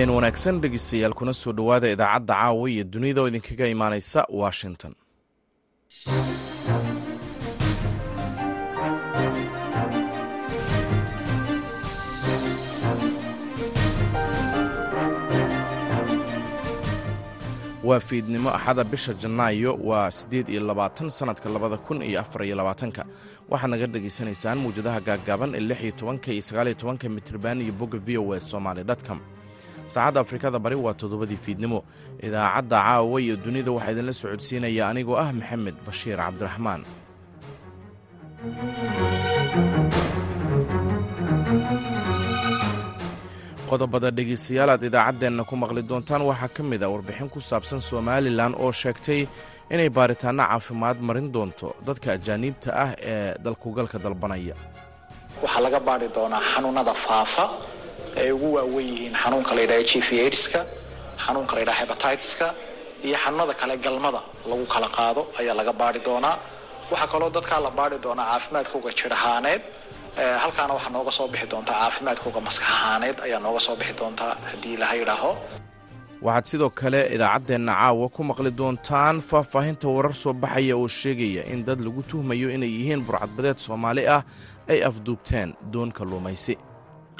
habeen wanaagsan dhegeystayaal kuna soo dhowaada idaacadda caawa iyo dunida oo idinkaga imaanaysa washington. Waa fiidnimo axada bisha janaayo waa siddeed iyo labaatan sannadka labada kun iyo afar iyo labaatanka. Waxaad naga dhegaysanaysaan mawjadaha gaaggaaban ee lix iyo tobanka iyo sagaaliyo tobanka mitriban iyo bogga v o e somaali dtcom saacadda afrikada bari waa toddobadii fiidnimo. Idaacadda caawa iyo dunida waxaa idinla socodsiinaya anigoo ah maxamed bashiir cabdiraxmaan. Qodobada dhegeystayaal aad idaacaddeenna ku maqli doontaan waxaa ka mid a warbixin ku saabsan somalilan oo sheegtay inay baaritaanno caafimaad marin doonto dadka ajaaniibta ah ee dalkugalka dalbanaya. Waxaa laga baari doonaa xanuunada faafa ay ugu waawen yihiin xanuunka la ydhaha gv aidska xanuunka la ydhaha hebatideska iyo xanuunada kale galmada lagu kala qaado ayaa laga baari doonaa. Waxaa kaloo dadkaa la baari doonaa caafimaadkooga jir ahaaneed halkaana waxaa nooga soo bixi doontaa caafimaadkooga maskax ahaaneed ayaa nooga soo bixi doontaa haddii ilaha yidhaaho waxaad sidoo kale idaacaddeenna caawa ku maqli doontaan faahfaahinta warar soo baxaya oo sheegaya in dad lagu tuhmayo inay yihiin burcadbadeed soomaali ah ay afduubteen doon kalluumaysi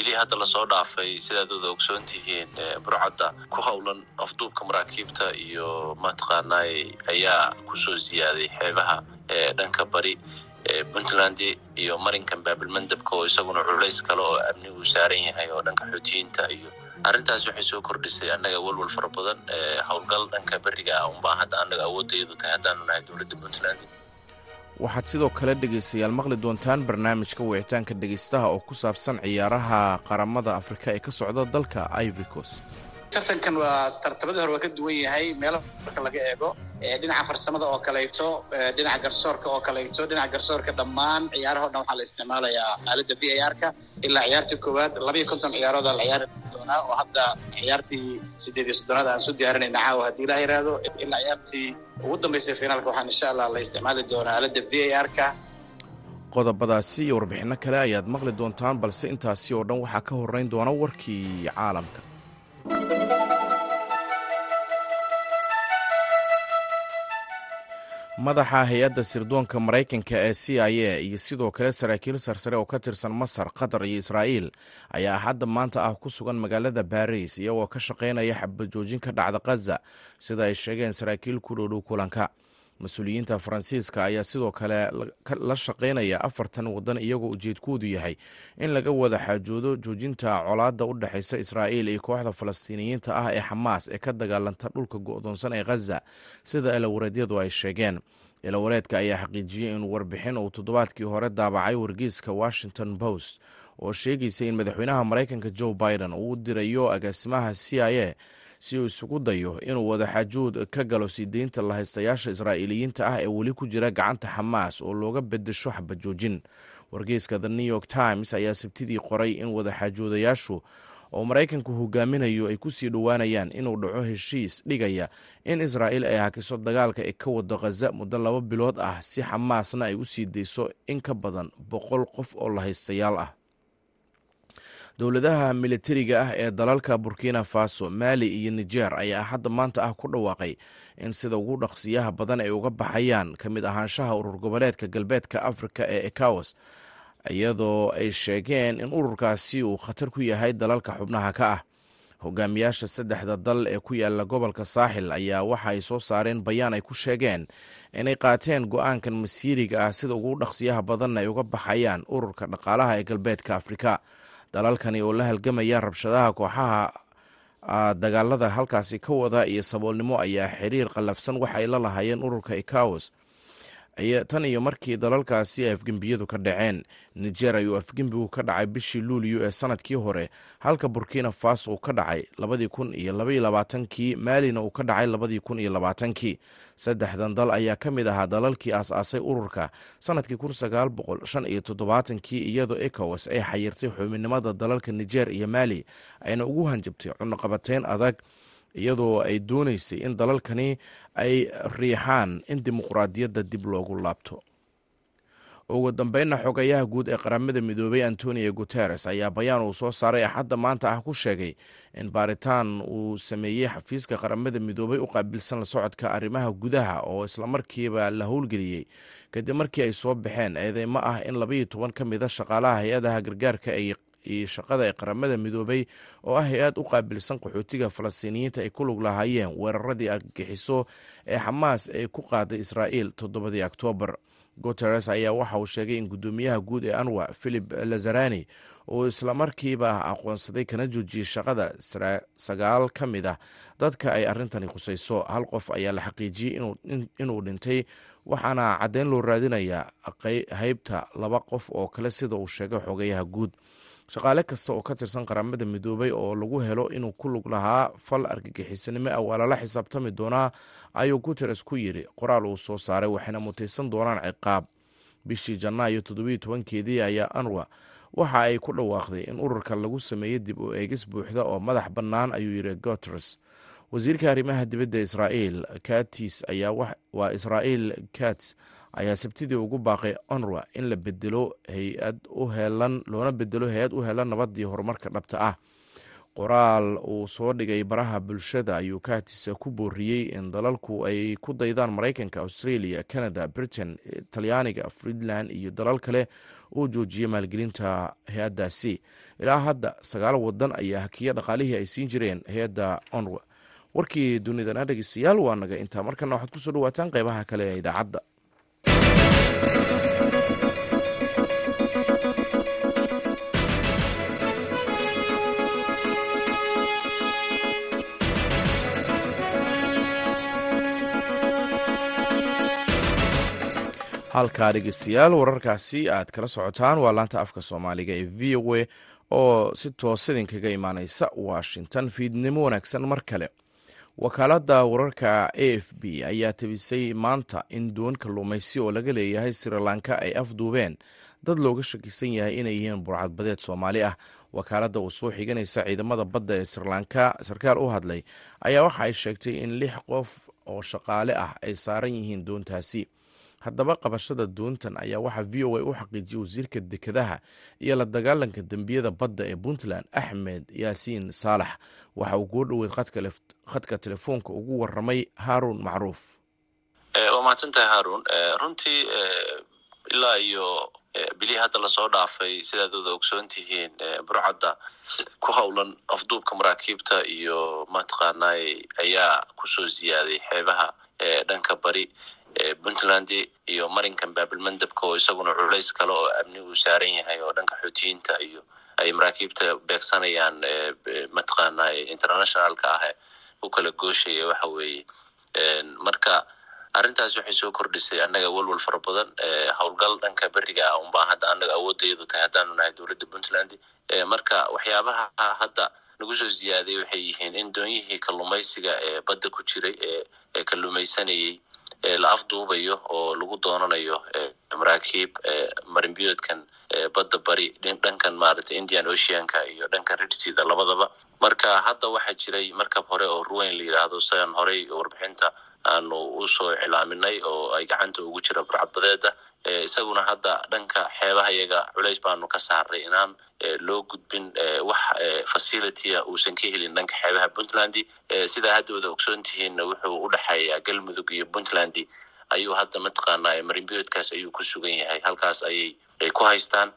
bilihii hadda la soo dhaafay sidaad wada ogsoon tihiin burcadda ku howlan afduubka maraakiibta iyo mataqaanaay ayaa ku soo siyaaday xeebaha ee dhanka bari puntland iyo marinkan baabilmandabka oo isaguna culays kale oo amnigu saaran yahay oo dhanka xoutiyiinta iyo arrintaas waxay soo kordhisay annaga walwal fara badan howlgal dhanka beriga ah unbaa hadda annaga awoodayadu tahay haddaanu nahay dowladda puntland waxaad sidoo kale dhegaystayaal maqli doontaan barnaamijka wicitaanka dhegaystaha oo ku saabsan ciyaaraha qaramada afrika ee ka socda dalka ivricos tartankan waa tartamadii hore waa ka duwan yahay meelo marka laga eego dhinaca farsamada oo kaleeto dhinaca garsoorka oo kaleeto dhinaca garsoorka dhammaan ciyaaraha dhan waxaa la isticmaalayaa aaladda v a r-ka. Ilaa ciyaartii koowaad labayo konton ciyaarood la ciyaari doonaa oo hadda ciyaartii sideed iyo soddonaad aan soo diyaarinayna caawa haddii la yiraahdo. Ilaa ciyaartii ugu dambaysay finaalka waxaan insha allah la isticmaali doonaa aaladda v a r-ka. Qodobadaasi iyo warbixinno kale ayaad maqli doontaan balse intaasi oo dhan waxaa ka horrayn doona warkii caalamka madaxa hay'adda sirdoonka maraykanka ee c i a iyo sidoo kale saraakiil sarsare oo ka tirsan masar qatar iyo israa'iil ayaa hadda maanta ah ku sugan magaalada baris iyagoo ka shaqaynaya xabajoojin ka dhacda khaza sida ay sheegeen saraakiil ku dhowdhow kulanka mas'uuliyiinta faransiiska ayaa sidoo kale la shaqaynaya afartan waddan iyagoo ujeedkoodu yahay in laga wada xaajoodo joojinta colaadda u dhexaysa israa'iil iyo kooxda falastiiniyiinta ah ee xamaas ee ka dagaalanta dhulka go'doonsan ee khaza sida ilawareedyadu ay sheegeen. Ilawareedka ayaa xaqiijiyey in warbixin uu toddobaadkii hore daabacay wargeyska washington post oo sheegaysa in madaxweynaha maraykanka joe biden uu dirayo agaasimaha c i a si uu isugu dayo inuu wadaxaajood ka galo sii deynta lahaystayaasha israa'iiliyiinta ah ee weli ku jira gacanta xamaas oo looga bedesho xabajoojin. Wargeyska the new york times ayaa sabtidii qoray in wadaxaajoodayaashu oo maraykanku hogaaminayo ay ku sii dhowaanayaan inuu dhaco heshiis dhigaya in israa'iil ay hakiso dagaalka ee ka wado khaza muddo laba bilood ah si xamaasna ay u sii deyso in ka badan boqol qof oo lahaystayaal ah dowladaha militariga ah ee dalalka burkina faso mali iyo niger ayaa hadda maanta ah ku dhawaaqay in sida ugu dhaqsiyaha badan ay uga baxayaan ka mid ahaanshaha urur goboleedka galbeedka afrika ee ekawas iyadoo ay sheegeen in ururkaasi uu khatar ku yahay dalalka xubnaha ka ah. Hogaamiyaasha saddexda dal ee ku yaalla gobolka saaxil ayaa waxa ay soo saareen bayaan ay ku sheegeen inay qaateen go'aankan masiiriga ah sida ugu dhaqsiyaha badanna ay uga baxayaan ururka dhaqaalaha ee galbeedka afrika dalalkani oo la halgamaya rabshadaha kooxaha dagaalada halkaasi ka wada iyo saboolnimo ayaa xiriir qallafsan waxa ay la lahaayeen ururka ekawas tan iyo markii dalalkaasi ay afgembiyadu ka dhaceen. Niger ayuu afgembigu ka dhacay bishii luuliyo ee sannadkii hore halka burkina faso uu ka dhacay labadii kun iyo labaiyo labaatankii maalina uu ka dhacay labadii kun iyo labaatankii. Saddexdan dal ayaa ka mid ahaa dalalkii aas-aasay ururka. Sanadkii kun sagaal boqol shan iyo toddobaatankii iyadoo ecowas ay xayirtay xubinimada dalalka niger iyo mali ayna ugu hanjabtay cunuqabateyn adag iyadoo ay doonaysay in dalalkani ay riixaan in dimuqraadiyadda dib loogu laabto. Ugu dambeynna xogayaha guud ee qaramada midoobay antonio guteres ayaa bayaan uu soo saaray axadda maanta ah ku sheegay in baaritaan uu sameeyey xafiiska qaramada midoobay u qaabilsan la socodka arrimaha gudaha oo islamarkiiba la howlgeliyey. Kadib markii ay soo baxeen eedeymo ah in labaiyo toban ka mid a shaqaalaha hay'adaha gargaarka ay iyo shaqada ee qaramada midoobay oo ah hay'ad u qaabilsan qaxootiga falastiiniyiinta ay ku lug lahaayeen weeraradii argagixiso ee xamaas ee ku qaaday israa'iil toddobadii oktoobar guteres ayaa waxa uu sheegay in guddoomiyaha guud ee anwa philip lazarani uu islamarkiiba aqoonsaday kana joojiyey shaqada sagaal ka mid ah. Dadka ay arrintani khusayso hal qof ayaa la xaqiijiyey inuu dhintay waxaana caddeyn loo raadinayaa haybta laba qof oo kale sida uu sheegay xogayaha guud shaqaale kasta oo ka tirsan qaramada midoobay oo lagu helo inuu ku lug lahaa fal argagixisanimo ah waa lala xisaabtami doonaa ayuu guteres ku yidhi. Qoraal uu soo saaray waxayna mutaysan doonaan ciqaab. Bishii janaayo toddobiyo tobankeedii ayaa anwa waxa ay ku dhawaaqday in ururka lagu sameeyey dib u eegis buuxda oo madax bannaan ayuu yidhi guteres wasiirka arrimaha dibadda israa'iil katis ayaa waa israa'iil kats ayaa sabtidii ugu baaqay onwa in la bedelo hay'ad u helan loona bedelo hay'ad u helan nabadii horumarka dhabta ah. Qoraal uu soo dhigay baraha bulshada ayuu katis ku booriyey in dalalku ay ku daydaan maraykanka australia canada britain talyaaniga friedland iyo dalal kale uu joojiyey maalgelinta hay'addaasi. Ilaa hadda sagaal wadan ayaa hakiya dhaqaalihii ay siin jireen hay'adda onwa warkii dunidana dhegeystayaal waa naga intaa markana waxaad ku soo dhawaataan qeybaha kale ee idaacadda halkaa dhegeystayaal wararkaasi aad kala socotaan. Waa laanta afka soomaaliga ee v o a oo si toos idinkaga imaaneysa washington. Fiidnimo wanaagsan mar kale wakaaladda wararka a f b ayaa tabisay maanta in doon kalluumaysi oo laga leeyahay sri lanka ay afduubeen dad looga shakisan yahay inay yihiin burcadbadeed soomaali ah. Wakaaladda uu soo xiganaysa ciidamada badda ee sri lanka sarkaal u hadlay ayaa waxa ay sheegtay in lix qof oo shaqaale ah ay saaran yihiin doontaasi haddaba qabashada doontan ayaa waxaa v o a u xaqiijiyey wasiirka dekedaha iyo la dagaalanka dembiyada badda ee puntland axmed yaasiin saalax. Waxa uu kuu dhoweyd khadka telefoonka ugu waramay haaruun macruuf. Waa mahadsantahay haarun. Runtii ilaa iyo bilihii hadda la soo dhaafay sidaad wada ogsoon tihiin burcadda ku howlan afduubka maraakiibta iyo mataqaanay ayaa ku soo ziyaaday xeebaha dhanka bari puntland iyo marinkan baabilmandabka oo isaguna culays kale oo amni uu saaran yahay oo dhanka xoutiyiinta iyo ay maraakiibta beegsanayaan mataqaanay internationalka ah u kala gooshaya waxa weeye. Marka arrintaas waxay soo kordhisay annaga walwal fara badan howlgal dhanka beriga ah unbaa hadda annaga awoodayadu tahay haddaanu nahay dowladda puntland marka waxyaabaha hadda nagu soo ziyaaday waxay yihiin in doonyihii kalluumaysiga ee badda ku jiray ee kalluumaysanayey la afduubayo oo lagu doonanayo maraakiib marinbiyoodkan badda bari dhankan maaragtay indian oceanka iyo dhankan ridsida labadaba marka hadda waxaa jiray markab hore oo ruweyn la yidhaahdo sidan horey warbixinta aanu u soo iclaaminay oo ay gacanta ugu jira burcadbadeeda isaguna hadda dhanka xeebaha yaga culays baanu ka saaray inaan loo gudbin wax facilitya uusan ka helin dhanka xeebaha puntland sidaa hadda wada ogsoon tihiinna wuxuu u dhexeeyaa galmudug iyo puntland ayuu hadda mataqaana marinbiyoodkaas ayuu ku sugan yahay halkaas ayay ay ku haystaan.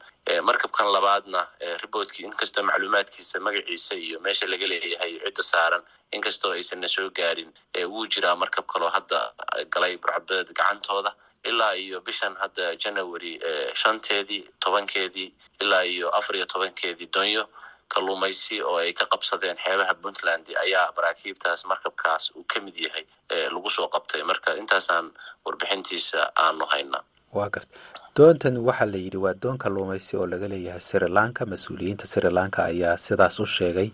Markabkan labaadna riboodkii inkastoo macluumaadkiisa magaciisa iyo meesha laga leeyahay cidda saaran inkastoo aysanna soo gaarin wuu jiraa markab kaloo hadda galay burcadbadeed gacantooda. Ilaa iyo bishan hadda january shanteedii tobankeedii ilaa iyo afar iyo tobankeedii donyo kalluumaysi oo ay ka qabsadeen xeebaha puntland ayaa maraakiibtaas markabkaas uu ka mid yahay lagu soo qabtay. Marka intaasaan warbixintiisa aanu haynaa waa garta. Doontan waxaa la yidhi waa doon kalluumaysi oo laga leeyahay sri lanka. Mas'uuliyiinta sri lanka ayaa sidaas u sheegay.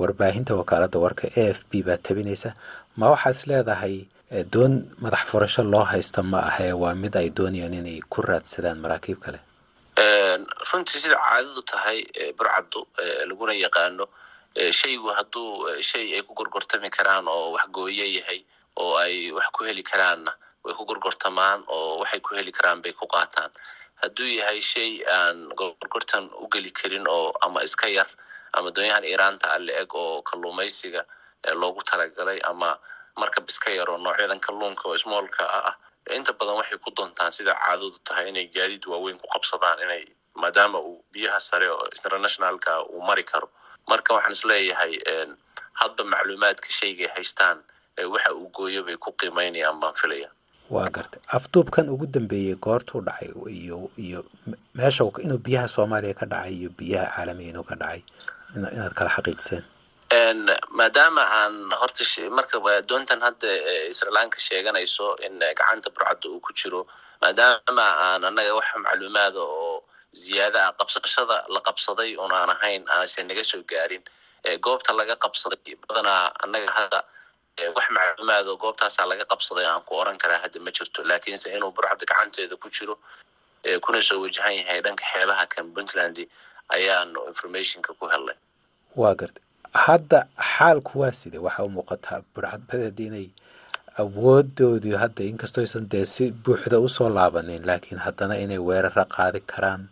Warbaahinta wakaaladda warka a f b baa tabinaysa ma waxaad is leedahay doon madax furasho loo haysta ma ahee waa mid ay doonayaan inay ku raadsadaan maraakiib kale runtii sida caadadu tahay burcaddu laguna yaqaano shaygu hadduu shay ay ku gorgortami karaan oo wax gooyo yahay oo ay wax ku heli karaanna way ku gorgortamaan oo waxay ku heli karaan bay ku qaataan. Hadduu yahay shay aan gorgortan u geli karin oo ama iska yar ama doonyahan iiraanta a la eg oo kalluumaysiga loogu talagalay ama markab iska yar oo noocyadan kalluunka oo smoolka ah inta badan waxay ku doontaan sida caadadu tahay inay gaadiid waaweyn ku qabsadaan inay maadaama uu biyaha sare oo internationalka uu mari karo. Marka waxaan is leeyahay hadba macluumaadka shaygay haystaan waxa uu gooyo bay ku qiimaynayaan baan filaya. Waa gartay afduubkan ugu dambeeyey goortuu dhacay iyo iyo meesha inuu biyaha soomaaliya ka dhacay iyo biyaha caalamiga inuu ka dhacay inaad kala xaqiijiseen maadaama aan horta marka doontan hadda srilanka sheeganayso in gacanta burcadda uu ku jiro maadaama aan annaga wax macluumaada oo ziyaada ah qabsashada la qabsaday un aan ahayn aanse naga soo gaarin goobta laga qabsaday badanaa annaga hadda wax macluumaado goobtaasaa laga qabsaday aan ku oran karaa hadda ma jirto. Laakiinse inuu burcadda gacanteeda ku jiro kuna soo wajahan yahay dhanka xeebaha kan puntland ayaanu informationka ku helnay. Waa gartay hadda xaalku waa side waxa u muuqataa burcad badeed inay awoodoodii hadda inkastoo aysan dee si buuxda u soo laabanin laakiin haddana inay weerara qaadi karaan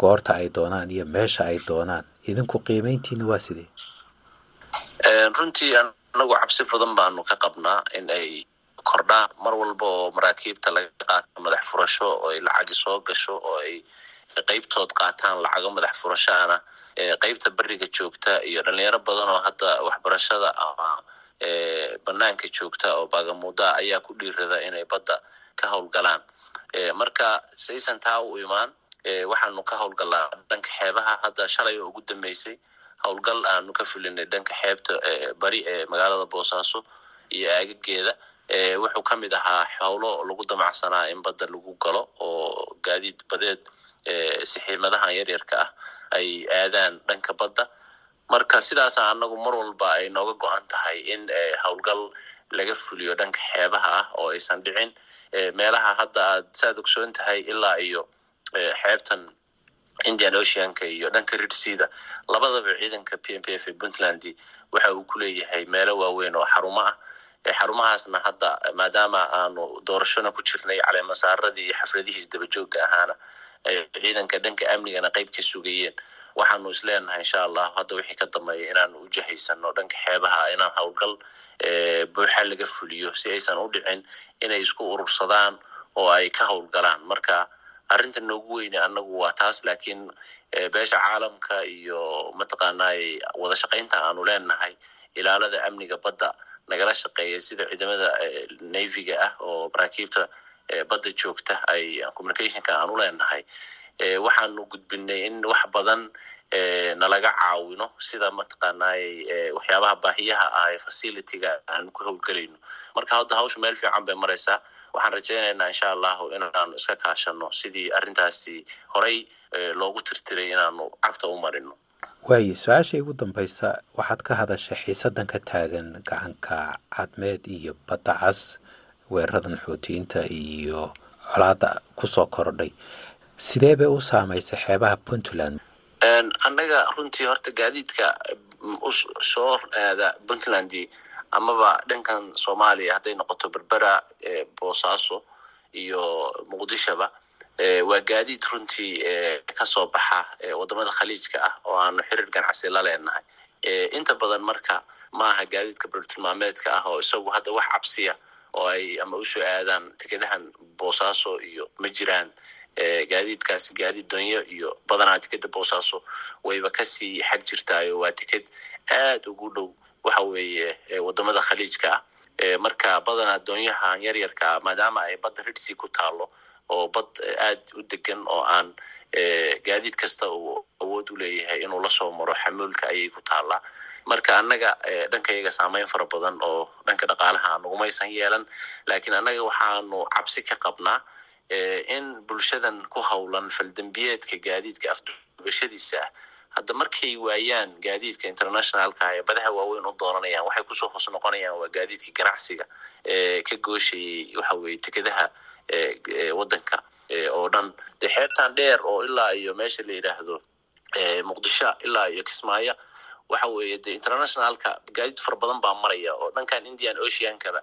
goorta ay doonaan iyo meesha ay doonaan. Idinku qiimayntiina waa sidee? Runtii anagu cabsi badan baanu ka qabnaa in ay kordhaan. Mar walba oo maraakiibta laga qaato madax furasho oo ay lacagi soo gasho oo ay qeybtood qaataan lacago madax furashaana qeybta beriga joogta iyo dhalinyaro badan oo hadda waxbarashada ama banaanka joogta oo baagamuudaa ayaa ku dhiirada inay badda ka howlgalaan. Marka saysan taa u imaan waxaanu ka howlgalnaa dhanka xeebaha. Hadda shalay oo ugu dambeysay howlgal aanu ka fulinay dhanka xeebta bari ee magaalada boosaaso iyo aagageeda wuxuu ka mid ahaa howlo lagu damacsanaa in badda lagu galo oo gaadiid badeed sixiimadahan yaryarka ah ay aadaan dhanka badda. Marka sidaasa anagu mar walba ay nooga go-an tahay in howlgal laga fuliyo dhanka xeebaha ah oo aysan dhicin. Meelaha hadda aad saad ogsoon tahay ilaa iyo xeebtan indian oceanka iyo dhanka ridsida labadaba ciidanka p m p f ee puntland waxa uu ku leeyahay meelo waaweyn oo xarumo ah. Xarumahaasna hadda maadaama aanu doorashona ku jirnay caleemasaaradii iyo xafladihii isdabajooga ahaana ciidanka dhanka amnigana qeyb ka sugayeen. Waxaanu isleenahay insha allahu hadda wixii ka dambeeya inaanu u dhanka xeebaha inaan howlgal buuxa laga fuliyo si aysan u dhicin inay isku urursadaan oo ay ka howlgalaan marka arrinta noogu weyne anagu waa taas laakiin beesha caalamka iyo mataqaanay wada shaqaynta aanu leenahay ilaalada amniga badda nagala shaqeeya sida ciidamada navyga ah oo maraakiibta badda joogta ay communicationka aanu leenahay. Waxaanu gudbinay in wax badan nalaga caawino sida mataqaanay waxyaabaha baahiyaha ah ee facilityga aanu ku howlgelayno. Marka hadda hawsha meel fiican bay maraysaa. Waxaan rajaynaynaa insha allahu inaanu iska kaashano sidii arrintaasi horey loogu tirtiray inaanu cagta u marino. Waaye su'aasha igu dambaysa waxaad ka hadashay xiisadan ka taagan gacanka cadmeed iyo badda cas weeraradan xoutiyiinta iyo colaada ku soo kordhay sidee bay u saamaysay xeebaha puntland? Annaga runtii horta gaadiidka soo aada puntland amaba dhankan soomaaliya hadday noqoto berbera boosaaso iyo muqdishoba waa gaadiid runtii ka soo baxa waddamada khaliijka ah oo aanu xiriir ganacsi la leenahay. Inta badan marka maaha gaadiidka bartilmaameedka ah oo isagu hadda wax cabsiya oo ay ama u soo aadaan tikadahan boosaaso iyo ma jiraan gaadiidkaasi gaadiid donyo iyo badanaa tikeda boosaaso wayba ka sii xag jirtaayo. Waa tiked aad ugu dhow waxa weeye waddamada khaliijka ah marka badanaa doonyahan yaryarkaa maadaama ay badda ridsi ku taalo oo bad aad u degan oo aan gaadiid kasta uu awood u leeyahay inuu la soo maro xamuulka ayay ku taallaa marka annaga dhankayaga saameyn fara badan oo dhanka dhaqaalaha nagumaysan yeelan laakiin annaga waxaanu cabsi ka qabnaa in bulshadan ku howlan faldembiyeedka gaadiidka afduubashadiisa ah hadda markay waayaan gaadiidka internationalka ee badaha waaweyn u dooranayaan waxay ku soo hoos noqonayaan waa gaadiidkii ganacsiga ka gooshayay waxa weye tekadaha wadanka oo dhan. De xeebtan dheer oo ilaa iyo meesha la yidhaahdo muqdisho ilaa iyo kismaayo waxa weeye de internationalka gaadiid fara badan baa maraya oo dhankan indian oceankaba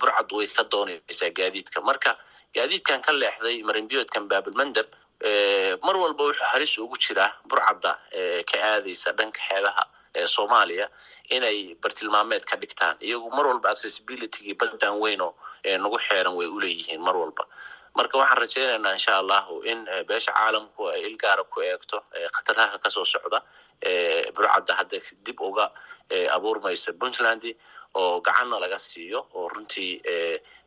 burcad way ka doonaysaa gaadiidka. Marka gaadiidkan ka leexday marinbiyoodkan baabulmandab mar walba wuxuu halis ugu jiraa burcadda ka aadaysa dhanka xeebaha soomaaliya inay bartilmaameed ka dhigtaan. Iyagu mar walba accessibilitygii baddan weyno nagu xeeran way uleeyihiin mar walba marka waxaan rajaynaynaa insha allahu in beesha caalamku ay ilgaara ku eegto khataraha ka soo socda burcadda hadda dib uga abuurmaysa puntland oo gacanna laga siiyo oo runtii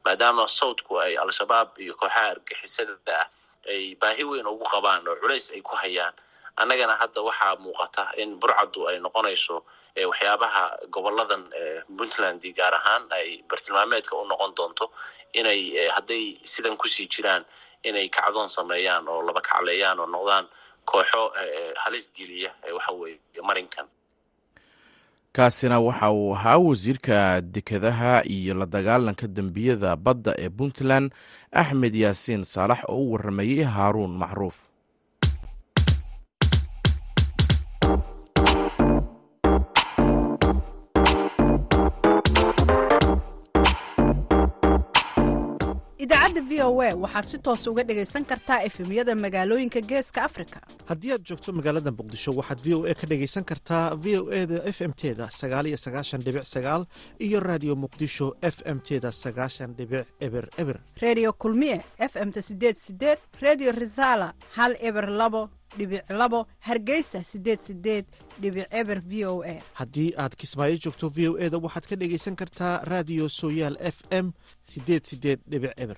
maadaama sawdku ay al-shabaab iyo kooxaha argixisada ah ay baahi weyn ugu qabaan oo culays ay ku hayaan annagana hadda waxaa muuqata in burcaddu ay noqonayso waxyaabaha goboladan puntland gaar ahaan ay bartilmaameedka u noqon doonto inay hadday sidan ku sii jiraan inay kacdoon sameeyaan oo laba kacleeyaan oo noqdaan kooxo halis geliya waxa marinkan. Kaasina waxa uu ahaa wasiirka dekedaha iyo la dagaalanka dembiyada badda ee puntland axmed yaasiin saalax oo u waramayey haaruun macruuf idaacadda v o a waxaad si toos uga dhegaysan kartaa efemyada magaalooyinka geeska afrika. Haddii aad joogto magaalada muqdisho waxaad v o a ka dhegaysan kartaa v o e da f m teda sagaaliyo sagaashan dhibic sagaal iyo raadiyo muqdisho f m teda sagaashan dhibic eber eber. Reediyo kulmiye f m-ta sideed sideed reediyo risaala hal eber labo haddii aad kismaayo joogto v o e da waxaad ka dhegaysan kartaa raadiyo sooyaal f m sideed sideed dhibic eber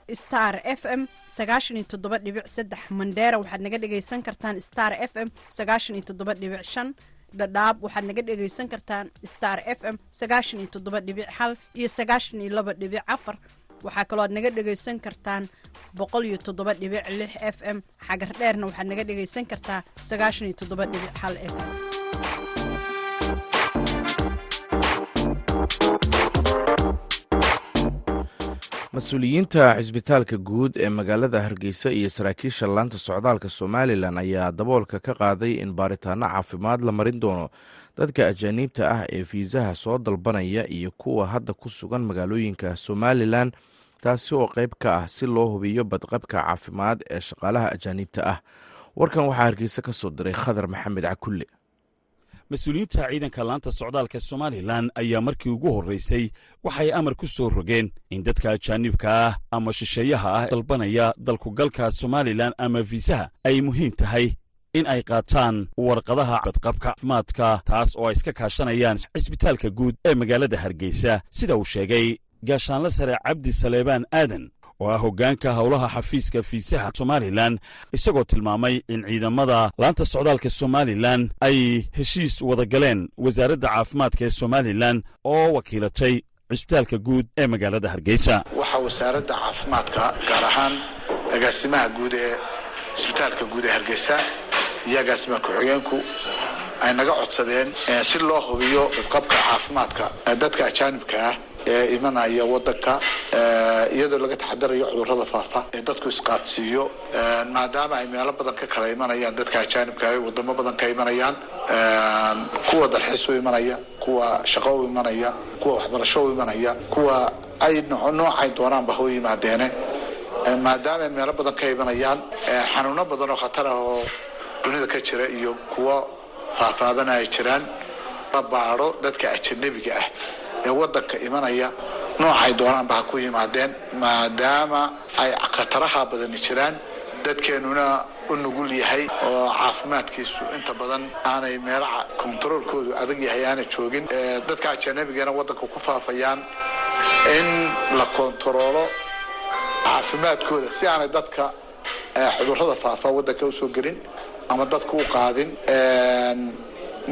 star f m sagaashan iyo toddoba mandheera waxaad naga dhegaysan kartaan star f m sagaashan dhadhaab waxaad naga dhegaysan kartaan star f m sagaashan iyo iyo sagaashan afar. Waxaa kaloo aad naga dhegaysan kartaan boqol f m. Xagar dheerna waxaad naga dhegaysan kartaa sagaashan f m mas'uuliyiinta cisbitaalka guud ee magaalada hargeysa iyo saraakiisha laanta socdaalka somalilan ayaa daboolka ka qaaday in baaritaano caafimaad la marin doono. Dadka ajaaniibta ah ee fiisaha soo dalbanaya iyo kuwa hadda ku sugan magaalooyinka somalilan taasi oo qayb ka ah si loo hubiyo badqabka caafimaad ee shaqaalaha ajaaniibta ah. Warkan waxaa hargeysa ka soo diray khadar maxamed cakulle mas'uuliyiinta ciidanka laanta socdaalka somalilan ayaa markii ugu horraysay waxay amar ku soo rogeen in dadka ajaanibka ah ama shisheeyaha ah dalbanaya dalkugalka somalilan ama fiisaha ay muhiim tahay in ay qaataan warqadaha badqabka caafimaadka taas oo ay iska kaashanayaan cisbitaalka guud ee magaalada hargeysa. Sida uu sheegay gaashaanle sare cabdi saleebaan aadan oo ah hoggaanka howlaha xafiiska fiisaha somalilan isagoo tilmaamay in ciidamada laanta socdaalka somalilan ay heshiis wada galeen wasaaradda caafimaadka ee somalilan oo wakiilatay cisbitaalka guud ee magaalada hargeysa. Waxaa wasaaradda caafimaadka gaar ahaan agaasimaha guud ee cisbitaalka guud ee hargeysa iyo agaasimaha ku-xigeenku ay naga codsadeen si loo hubiyo qabka caafimaadka dadka ajaanibka ah ee imanaya wadanka iyadoo laga taxadarayo cudurrada faafa ee dadku isqaadsiiyo maadaama ay meelo badan ka kala imanayaan dadka ajaanibka ay wadamo badan ka imanayaan kuwa dalxiis u imanaya kuwa shaqo u imanaya kuwa waxbarasho u imanaya kuwa ay noocay doonaanba ha u yimaadeene maadaama ay meelo badan ka imanayaan xanuuno badan oo khatar ah oo dunida ka jira iyo kuwo faahfaabana ay jiraan la baadho dadka ajanabiga ah ee wadanka imanaya noocay doonaanba ha ku yimaadeen maadaama ay khataraha badani jiraan. Dadkeenuna u nugul yahay oo caafimaadkiisu inta badan aanay meelaha kontaroolkoodu adag yahay aanay joogin. Dadka ajanabigana wadanka ku faafayaan in la kontaroolo caafimaadkooda si aanay dadka cudurrada faafa wadanka u soo gelin ama dadka u qaadin.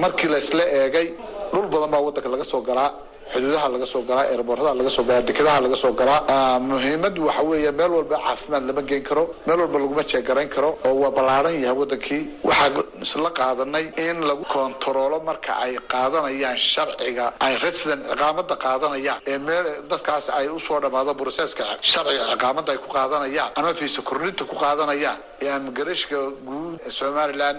Markii la isla eegay dhul badan baa wadanka laga soo galaa xuduudaha laga soo galaa eerbooradaha laga soo galaa dekedaha laga soo galaa. Muhiimadu waxa weeye meel walba caafimaad lama geen karo meel walba laguma jeegarayn karo oo waa ballaaran yahay wadankii waxaa isla qaadanay in lagu kontaroolo marka ay qaadanayaan sharciga ay resident ciqaamada qaadanayaan ee meel dadkaas ay u soo dhammaado broseska sharciga ciqaamada ay ku qaadanayaan ama fiisa kordhinta ku qaadanayaan ee amigrashka guud ee somalilan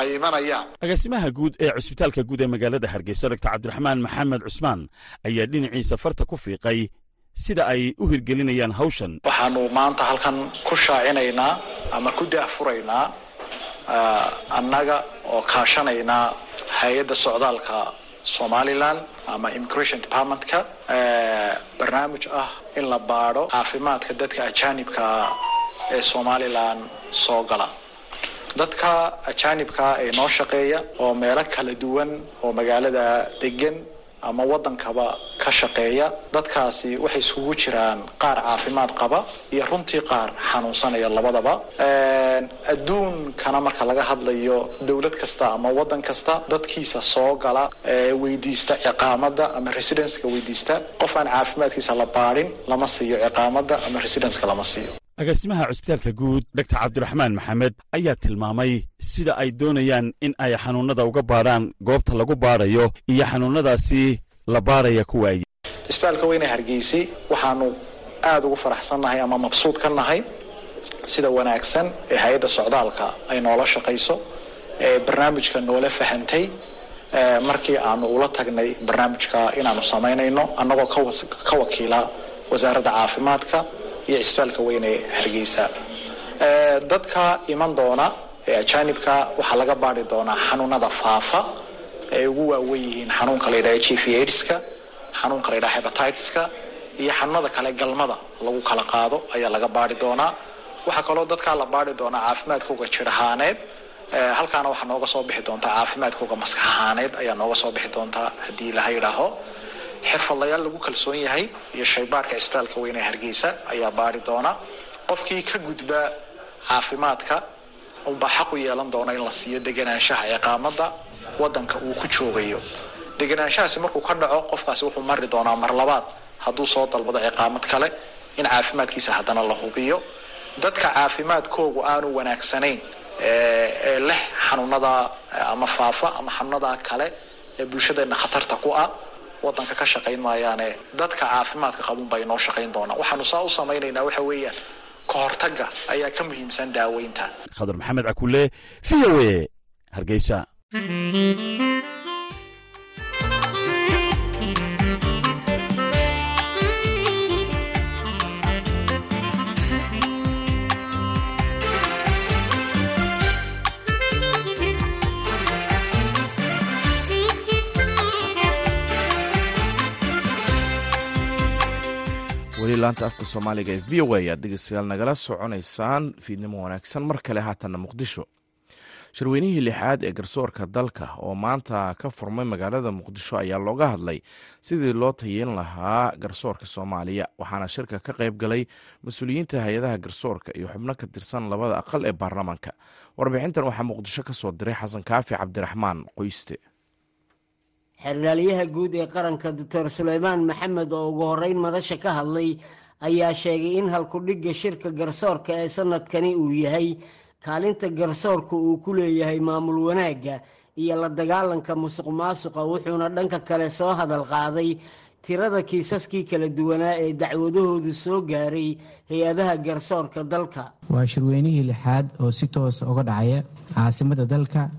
ay imanayaan agaasimaha guud ee cusbitaalka guud ee magaalada hargeysa doctor cabdiraxmaan maxamed cusmaan ayaa dhinaciisa farta ku fiiqay sida ay u hirgelinayaan hawshan. Waxaanu maanta halkan ku shaacinaynaa ama ku daahfuraynaa annaga oo kaashanaynaa hay'adda socdaalka somalilan ama immigration departmentka. Barnaamij ah in la baadho caafimaadka dadka ajaanibka ee somalilan soo gala dadka ajaanibkaa ee noo shaqeeya oo meelo kala duwan oo magaalada degan ama waddankaba ka shaqeeya dadkaasi waxay isugu jiraan qaar caafimaad qaba iyo runtii qaar xanuunsanaya labadaba. Adduunkana marka laga hadlayo dowlad kasta ama waddan kasta dadkiisa soo gala weydiista ciqaamada ama residenceka weydiista qof aan caafimaadkiisa la baadhin lama siiyo ciqaamada ama residenceka lama siiyo agaasimaha cusbitaalka guud doctor cabdiraxmaan maxamed ayaa tilmaamay sida ay doonayaan in ay xanuunnada uga baadhaan goobta lagu baadhayo iyo xanuunnadaasi la baadhaya kuwaay isbitaalka weyne hargeysi waxaanu aada ugu faraxsannahay ama mabsuud ka nahay sida wanaagsan ee hay'adda socdaalka ay noola shaqayso ee barnaamijka noola fahantay markii aanu ula tagnay barnaamijka inaanu samaynayno annagoo ka wakiila wasaaradda caafimaadka iyo cisbitaalka weyne hargeysa. Dadka iman doona ee ajaanibka waxaa laga baadhi doonaa xanuunada faafa ay ugu waawen yihiin xanuunka la yidhaha g v aidska xanuunka la yidhaha hebatideska iyo xanuunada kale galmada lagu kala qaado ayaa laga baadhi doonaa waxaa kaloo dadkaa la baadhi doonaa caafimaadkooga jir ahaaneed halkaana waxaa nooga soo bixi doontaa caafimaadkooga maskax ahaaneed ayaa nooga soo bixi doontaa haddii laha yidhaaho xirfadlayaal lagu kalsoon yahay iyo shaybaadhka cisbitaalka weyne hargeysa ayaa baadhi doona. Qofkii ka gudba caafimaadka unbaa xaq u yeelan doona in la siiyo deganaanshaha ciqaamada wadanka uu ku joogayo. Deganaanshahaasi markuu ka dhaco qofkaasi wuxuu mari doonaa mar labaad hadduu soo dalbado ciqaamad kale in caafimaadkiisa haddana la hubiyo. Dadka caafimaadkoogu aanu wanaagsanayn ee leh xanuunada ama faafa ama xanuunada kale ee bulshadeena khatarta ku ah wadanka ka shaqayn maayaane dadka caafimaadka qabun baa inoo shaqayn doonaa. Waxaanu saa u samaynaynaa waxa weeyaan ka hortagga ayaa ka muhiimsan daaweynta. Khadar maxamed cakule v o e hargeysa laanta afka soomaaliga ee v o a ayaad dhegeystayaal nagala soconaysaan fiidnimo wanaagsan. Mar kale haatanna muqdisho. Shirweynihii lixaad ee garsoorka dalka oo maanta ka furmay magaalada muqdisho ayaa looga hadlay sidii loo tayeyn lahaa garsoorka soomaaliya waxaana shirka ka qayb galay mas'uuliyiinta hay'adaha garsoorka iyo xubno ka tirsan labada aqal ee baarlamaanka warbixintan waxaa muqdisho ka soo diray xasan kaafi cabdiraxmaan qoyste xeraalyaha guud ee qaranka doctor suleymaan maxamed oo ugu horeyn madasha ka hadlay ayaa sheegay in halkudhigga shirka garsoorka ee sanadkani uu yahay kaalinta garsoorka uu ku leeyahay maamul wanaagga iyo la dagaalanka musuq wuxuuna dhanka kale soo hadal qaaday tirada kiisaskii kala duwanaa ee dacwadahoodu soo gaaray hay'adaha garsoorka dalka. Waa shirweynihii lixaad oo si toosa uga dhacaya caasimadda dalka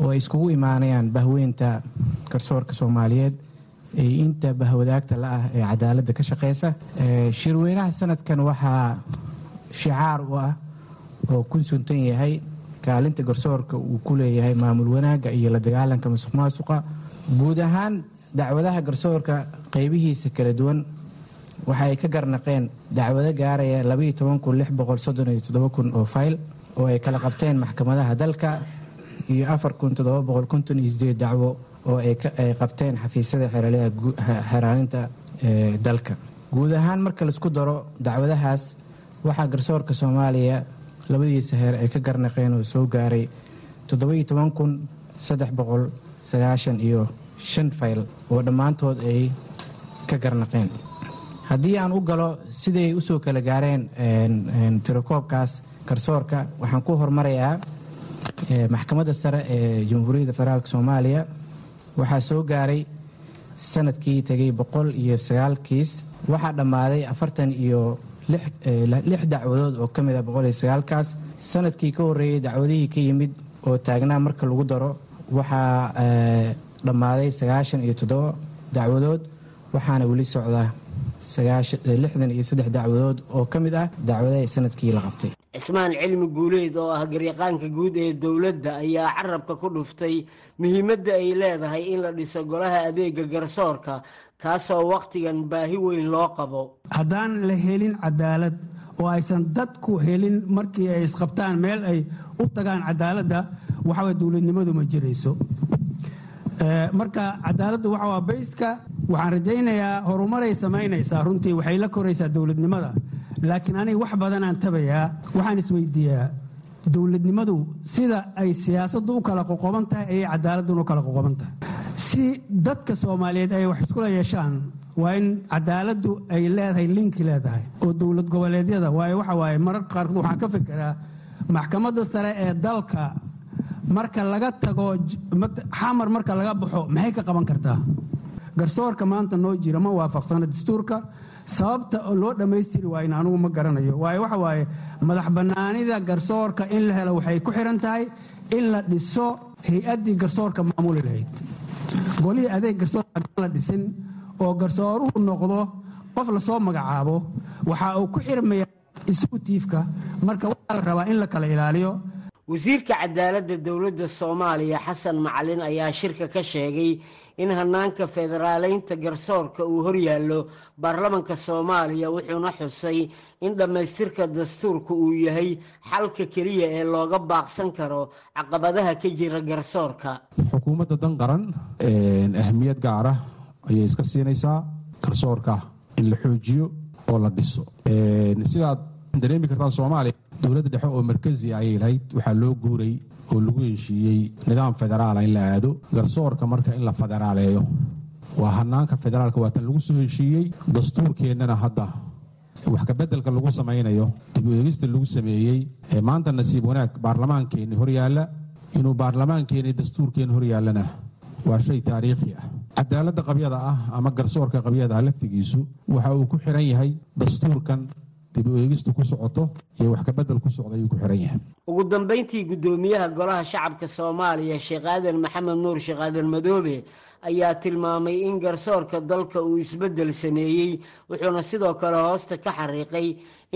oo ay iskugu imaanayaan bahweynta garsoorka soomaaliyeed iyo inta bahwadaagta la ah ee cadaaladda ka shaqeysa. Shirweynaha sanadkan waxaa shicaar u ah oo ku suntan yahay kaalinta garsoorka uu ku leeyahay maamul wanaagga iyo la dagaalanka masuq maasuqa guud ahaan dacwadaha garsoorka qeybihiisa kala duwan waxa ay ka garnaqeen dacwado gaaraya kun oo fayl oo ay kala qabteen maxkamadaha dalka iyo dacwo oo ay qabteen xafiisyada xeraalinta dalka. Guud ahaan marka la isku daro dacwadahaas waxaa garsoorka soomaaliya labadiisa heer ay ka garnaqeen oo soo gaaray iyo shan fayl oo dhammaantood ay ka garnaqeen. Haddii aan u galo siday u soo kala gaareen tirakoobkaas garsoorka waxaan ku hormarayaa maxkamadda sare ee jamhuuriyadda federaalk soomaaliya waxaa soo gaaray sannadkii tegay boqol iyo sagaal kiis waxaa dhammaaday afartan iyo lix dacwadood oo ka mid ah boqol iyo sagaalkaas. Sanadkii ka horreeyey dacwadihii ka yimid oo taagnaa marka lagu daro waxaa dhammaaday sagaashan iyo toddoba dacwadood waxaana weli socda lixdan iyo saddex dacwadood oo ka mid ah dacwadaha sannadkii la qabtay cismaan cilmi guuleyd oo ah garyaqaanka guud ee dowladda ayaa carabka ku dhuftay muhiimadda ay leedahay in la dhiso golaha adeega garsoorka kaasoo wakhtigan baahi weyn loo qabo. Haddaan la helin cadaalad oo aysan dadku helin markii ay isqabtaan meel ay u tagaan cadaaladda waxaway dowladnimadu ma jirayso. Marka cadaaladdu waxa waa bayska waxaan rajaynayaa horumaray samaynaysaa runtii waxay la koraysaa dowladnimada laakiin aniga wax badanaan tabayaa waxaan isweydiiyaa. Dowladnimadu sida ay siyaasaddu u kala qoqoban tahay ayay cadaaladuna u kala qoqoban tahay. Si dadka soomaaliyeed ay wax iskula yeeshaan waa in cadaaladdu ay leedahay linki leedahay oo dowlad goboleedyada waayo waxa waaye mararka qaarkood waxaan ka fikiraa maxkamadda sare ee dalka marka laga tago xamar marka laga baxo maxay ka qaban kartaa? Garsoorka maanta noo jira ma waafaqsana dastuurka sababta loo dhammaystiri waayna anugu ma garanayo. Waayo waxa waaye madax bannaanida garsoorka in la helo waxay ku xidhan tahay in la dhiso hay'addii garsoorka maamuli lahayd. Golihii adeeg garsoorka haddaan la dhisin oo garsooruhu noqdo qof la soo magacaabo waxa uu ku xirmaya iskuutiifka marka waxaa la rabaa in la kala ilaaliyo. Wasiirka cadaaladda dowladda soomaaliya xasan macalin ayaa shirka ka sheegay in hanaanka federaaleynta garsoorka uu horyaallo baarlamanka soomaaliya wuxuuna xusay in dhammaystirka dastuurka uu yahay xalka keliya ee looga baaqsan karo caqabadaha ka jira garsoorka. Xukuumadda dan qaran ahmiyad gaara ayay iska siinaysaa garsoorka in la xoojiyo oo la dhiso. Sidaad dareemi kartaan soomaaliya dowladda dhexe oo markazi ayay lahayd waxaa loo guuray oo lagu heshiiyey nidaam federaala in la aado garsoorka marka in la federaaleeyo waa hanaanka federaalka waa tan lagu soo heshiiyey dastuurkeennana hadda. Wax kabeddelka lagu samaynayo dib u eegista lagu sameeyey maanta nasiib wanaag baarlamaankeenni horyaalla inuu baarlamaankeenni dastuurkeenni horyaallana waa shay taariikhi ah. Cadaaladda qabyada ah ama garsoorka qabyada ah laftigiisu waxa uu ku xiran yahay dastuurkan dib u eegistu ku socoto iyo wax kabedel ku socda ayuu ku xiran yahay. Ugu dambayntii guddoomiyaha golaha shacabka soomaaliya sheekh aadan maxamed nuur sheekh aadan madoobe ayaa tilmaamay in garsoorka dalka uu isbeddel sameeyey wuxuuna sidoo kale hoosta ka xariiqay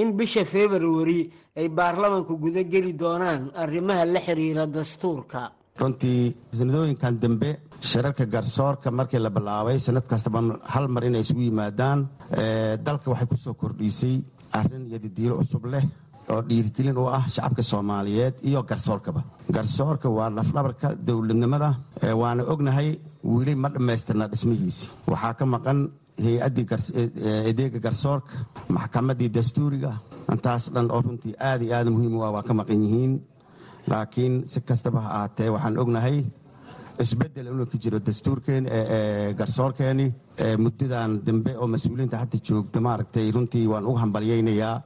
in bisha februari ay baarlamanku gudageli doonaan arrimaha la xiriira dastuurka. Runtii sanadooyinkan dambe shirarka garsoorka markii la bilaabay sanad kastaba hal mar inay isugu yimaadaan dalka waxay ku soo kordhisay arrin iyo didiilo cusub leh oo dhiirigelin u ah shacabka soomaaliyeed iyo garsoorkaba. Garsoorka waa lafdhabarka dowladnimada waana ognahay weli ma dhammaystirna dhismihiisi. Waxaa ka maqan hay'addii adeega garsoorka maxkamaddii dastuuriga. Intaas dhan oo runtii aad iyo aad muhiim u ah waa ka maqan yihiin. Laakiin si kastaba ha ahaatee waxaan ognahay isbeddel inuu ka jiro dastuurkeen garsoorkeeni muddadan dambe oo mas'uuliyiinta hadda joogta maaragtay runtii waan ugu hambalyaynayaa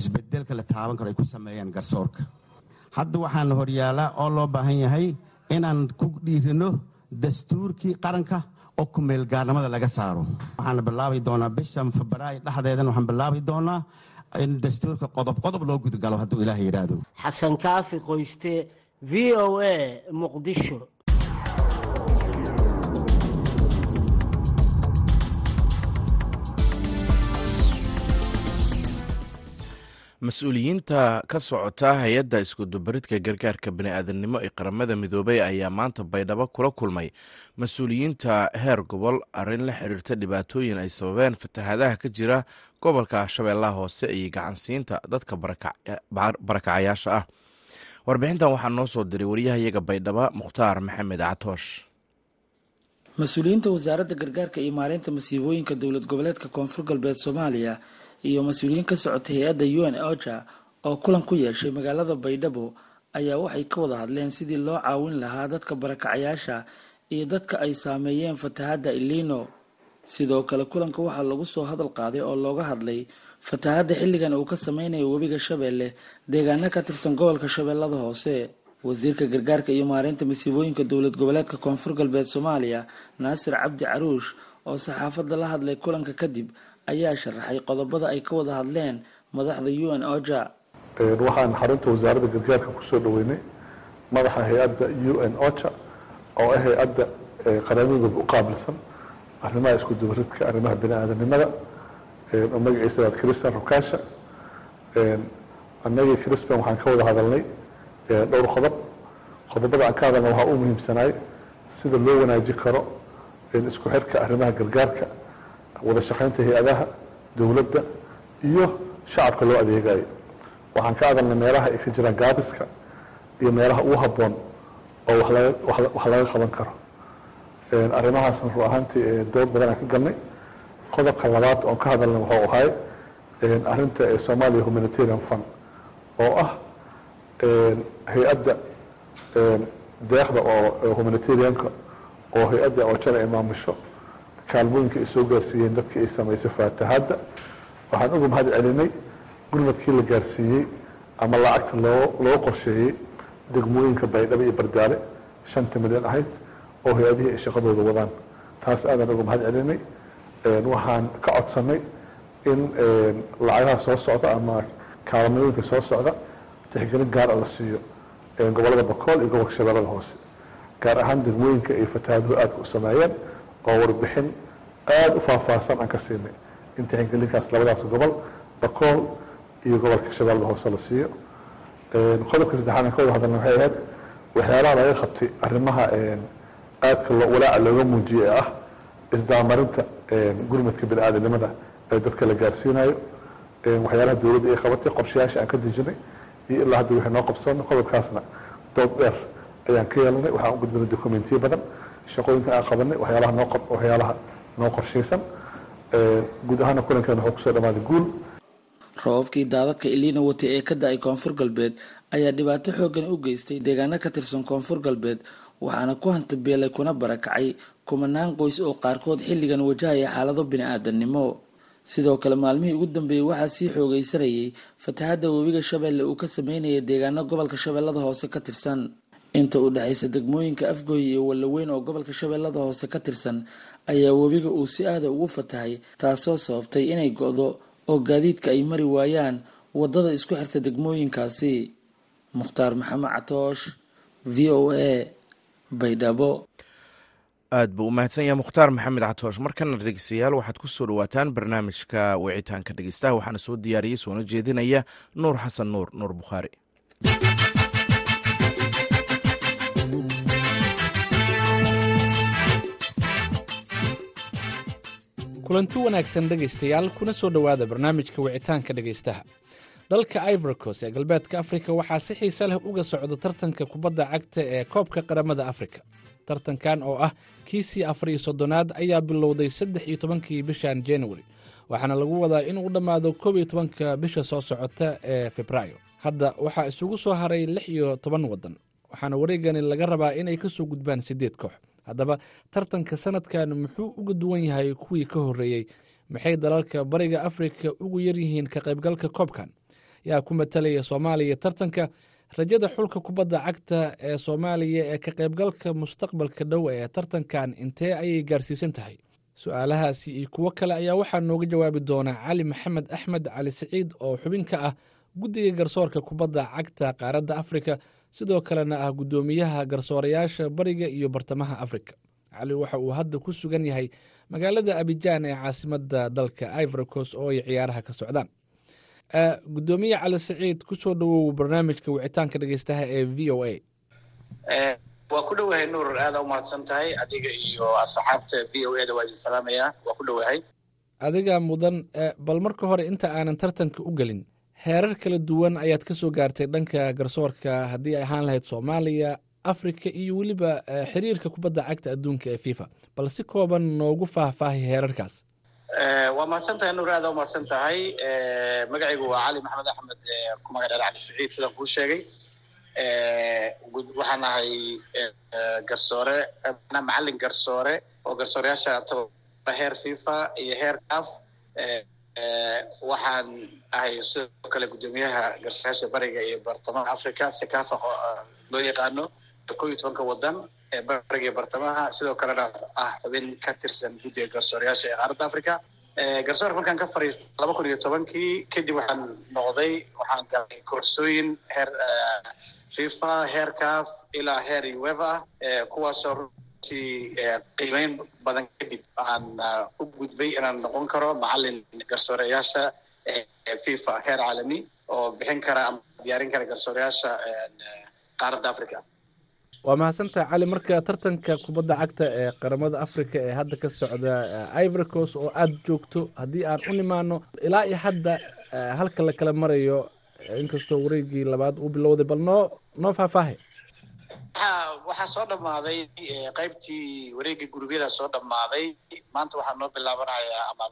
isbeddelka la taaban karo ay ku sameeyaan garsoorka. Hadda waxaana horyaalaa oo loo baahan yahay inaan ku dhiirino dastuurkii qaranka oo kumeelgaarnimada laga saaro. Waxaana bilaabi doonaa bishan febraayo dhexdeedan waxaan bilaabi doonaa in dastuurka qodob qodob loo gudgalo hadduu ilaah yidhaahdo. Xasan kaafi qoyste v o a muqdisho mas'uuliyiinta ka socota hay'adda iskudubaridka gargaarka bani'aadanimo ee qaramada midoobay ayaa maanta baydhabo kula kulmay. Mas'uuliyiinta heer gobol arrin la xiriirta dhibaatooyin ay sababeen fatahaadaha ka jira gobolka shabeellaha hoose iyo gacansiinta dadka barakacayaasha ah. Warbixintan waxaa noo soo diray waryahayaga baydhabo mukhtaar maxamed catoosh mas'uuliyiinta wasaaradda gargaarka iyo maareynta masiibooyinka dowlad goboleedka koonfur galbeed soomaaliya iyo mas'uuliyiin ka socotay hay'adda u n oja oo kulan ku yeeshay magaalada baydhabo ayaa waxay ka wada hadleen sidii loo caawin lahaa dadka barakacayaasha iyo dadka ay saameeyeen fatahadda ilino sidoo kale kulanka waxaa lagu soo hadal qaaday oo looga hadlay fatahaadda xilligan uu ka sameynayo webiga shabeelle deegaano ka tirsan gobolka shabeellada hoose. Wasiirka gargaarka iyo maareynta masiibooyinka dowlad goboleedka koonfur galbeed soomaaliya naasir cabdi caruush oo saxaafadda la hadlay kulanka kadib ayaa sharaxay qodobada ay ka wada hadleen madaxda u n oja. Waxaan xarunta wasaaradda gargaarka ku soo dhaweynay madaxa hay'adda u n ocha oo ah hay'adda qaraabadooda u qaabilsan arrimaha isku dubaridka arrimaha bini aadanimada oo magaciisa waad christian rukaasha annagii crispan waxaan ka wada hadalnay dhowr qodob. Qodobada aan ka hadalna waxaa u muhiimsanaay sida loo wanaaji karo isku xirka arrimaha gargaarka wada shaqaynta hay'adaha dowladda iyo shacabka loo adeegayo waxaan ka hadalnay meelaha ay ka jiraan gaabiska iyo meelaha ugu habboon oo wax laga qaban karo. Arrimahaasna ru ahaantii dood badan aan ka galnay qodobka labaad oon ka hadalnay wuxuu ahay arrinta somalia humanitarian fund oo ah hay'adda deeqda oo humanitarianka oo hay'adda oojana ay maamusho kaalmooyinka ay soo gaarsiiyeen dadkii ay samaysay faatahadda waxaan uga mahad celinay gurmadkii la gaarsiiyey ama lacagta loo loo qorsheeyey degmooyinka baydhabo iyo bardaale shanta milyan ahayd oo hay'adihii ay shaqadooda wadaan. Taas aadaan uga mahad celinay. Waxaan ka codsanay in lacagaha soo socda ama kaalmooyinka soo socda tixgelin gaara la siiyo gobollada bakool iyo gobolka shabeellada hoose gaar ahaan degmooyinka ay fatahaaduhu aadka u sameeyeen oo warbixin aada u faahfaahsan aan ka siinay. In tixgelinkaas labadaas gobol bakool iyo gobolka shabeellada hoose la siiyo. Qodobka saddexaad ka wada hadalna waxay ahayd waxyaalaha laga qabtay arrimaha aadka walaaca looga muujiyey ee ah isdaamarinta gurmadka bini aadanimada ee dadka la gaarsiinayo waxyaalaha dowladda ay qabatay qorshayaasha aan ka dejinay iyo ilaa hadda waxay noo qabsoonay qodobkaasna dood dheer ayaan ka yeelanay waxaan u gudbinay dokumentiyo badan shaqooyinkan aan qabanay waxyaalaha noo waxyaalaha noo qorshaysan guud ahaana kulankeena wuxuu ku soo dhamaaday guul. Roobabkii daadadka iliina watay ee ka da'ay koonfur galbeed ayaa dhibaato xoogan u geystay deegaano ka tirsan koonfur galbeed waxaana ku hantabeelay kuna barakacay kumanaan qoys oo qaarkood xilligan wajahaya xaalado bini-aadannimo sidoo kale maalmihii ugu dambeeyey waxaa sii xoogaysanayay fatahadda webiga shabeelle uu ka sameynaya deegaano gobolka shabeellada hoose ka tirsan inta u dhexaysa degmooyinka afgooy iyo wallaweyn oo gobolka shabeellada hoose ka tirsan ayaa webiga uu si aada ugu fatahay taasoo sababtay inay go-do oo gaadiidka ay mari waayaan waddada isku xirta degmooyinkaasi. Mukhtaar maxamed catoosh v o a baydhabo. Aad buu u mahadsan yahay mukhtaar maxamed catoosh markana dhegeystayaal waxaad ku soo dhawaataan barnaamijka wicitaanka dhegeystaha waxaana soo diyaariyey soona jeedinaya nuur xasan nuur nuur bukhaari kulanti wanaagsan dhegaystayaal kuna soo dhowaada barnaamijka wicitaanka dhegaystaha. Dalka ivorcos ee galbeedka afrika waxaa si xiise leh uga socda tartanka kubadda cagta ee koobka qaramada afrika. Tartankan oo ah kiisii afar iyo soddonaad ayaa bilowday saddex iyo tobankii bishan januari waxaana lagu wadaa inuu dhammaado koob iyo tobanka bisha soo socota ee febraayo. Hadda waxaa isugu soo haray lix iyo toban waddan waxaana wareegani laga rabaa inay ka soo gudbaan siddeed koox haddaba tartanka sanadkan muxuu uga duwan yahay kuwii ka horreeyey maxay dalalka bariga afrika ugu yaryihiin ka qaybgalka koobkan? Yaa ku matalaya soomaaliya tartanka. Rajada xulka kubadda cagta ee soomaaliya ee ka qaybgalka mustaqbalka dhow ee tartankan intee ayay gaarsiisan tahay? Su'aalahaasi iyo kuwo kale ayaa waxaa nooga jawaabi doona cali maxamed axmed cali siciid oo xubin ka ah guddiga garsoorka kubadda cagta qaaradda afrika sidoo kalena ah guddoomiyaha garsoorayaasha bariga iyo bartamaha afrika. Cali waxa uu hadda ku sugan yahay magaalada abijaan ee caasimadda dalka ivorcos oo ay ciyaaraha ka socdaan. Gudoomiye cali siciid ku soo dhawow barnaamijka wicitaanka dhegeystaha ee v o a. Waa ku dhowahay nuur aada umahadsan tahay adiga iyo asxaabta v o a da waa idin salaamaya. Waa ku dhowahay adiga mudan bal marka hore inta aanan tartanka u gelin heerar kala duwan ayaad ka soo gaartay dhanka garsoorka haddii ay ahaan lahayd soomaaliya afrika iyo weliba xiriirka kubadda cagta adduunka ee fifa. Bal si kooban noogu faahfaahay heerarkaas waa mahadsan tahay nuur aada umahadsan tahay magacaygu waa cali maxamed axmed ku magac dheer saciid sidaan kuu sheegay. Waxaan ahay garsoore macallin garsoore oo garsooreyaasha heer fifa iyo heer caf waxaan ahay sidoo kale guddoomiyaha garsoorayaasha bariga iyo bartamaha africa sekafa loo yaqaano kow iyo tobanka wadan ee bariga iyo bartamaha. Sidoo kalena ah xubin ka tirsan guddiga garsoorayaasha ee qaaradda africa garsoorka markaan ka fariistay laba kun iyo tobankii kadib waxaan noqday waxaan galay koorsooyin heer fifa heer caf ilaa heer ueva ah kuwaasoo runtii qiimeyn badan kadib aan u gudbay inaan noqon karo macalin garsoorayaasha fifa heer caalami oo bixin kara ama diyaarin kara garsoorayaasha qaaradda africa waa mahadsantaha cali marka tartanka kubadda cagta ee qaramada africa ee hadda ka socda ivory oo aada joogto haddii aan u nimaano ilaa iyo hadda halka la kala marayo inkastoo wareegii labaad uu bilowday bal noo noo faahfaahay waxaa soo dhammaaday qaybtii wareegii gurubyada soo dhammaaday. Maanta waxaa noo bilaabanayaa ama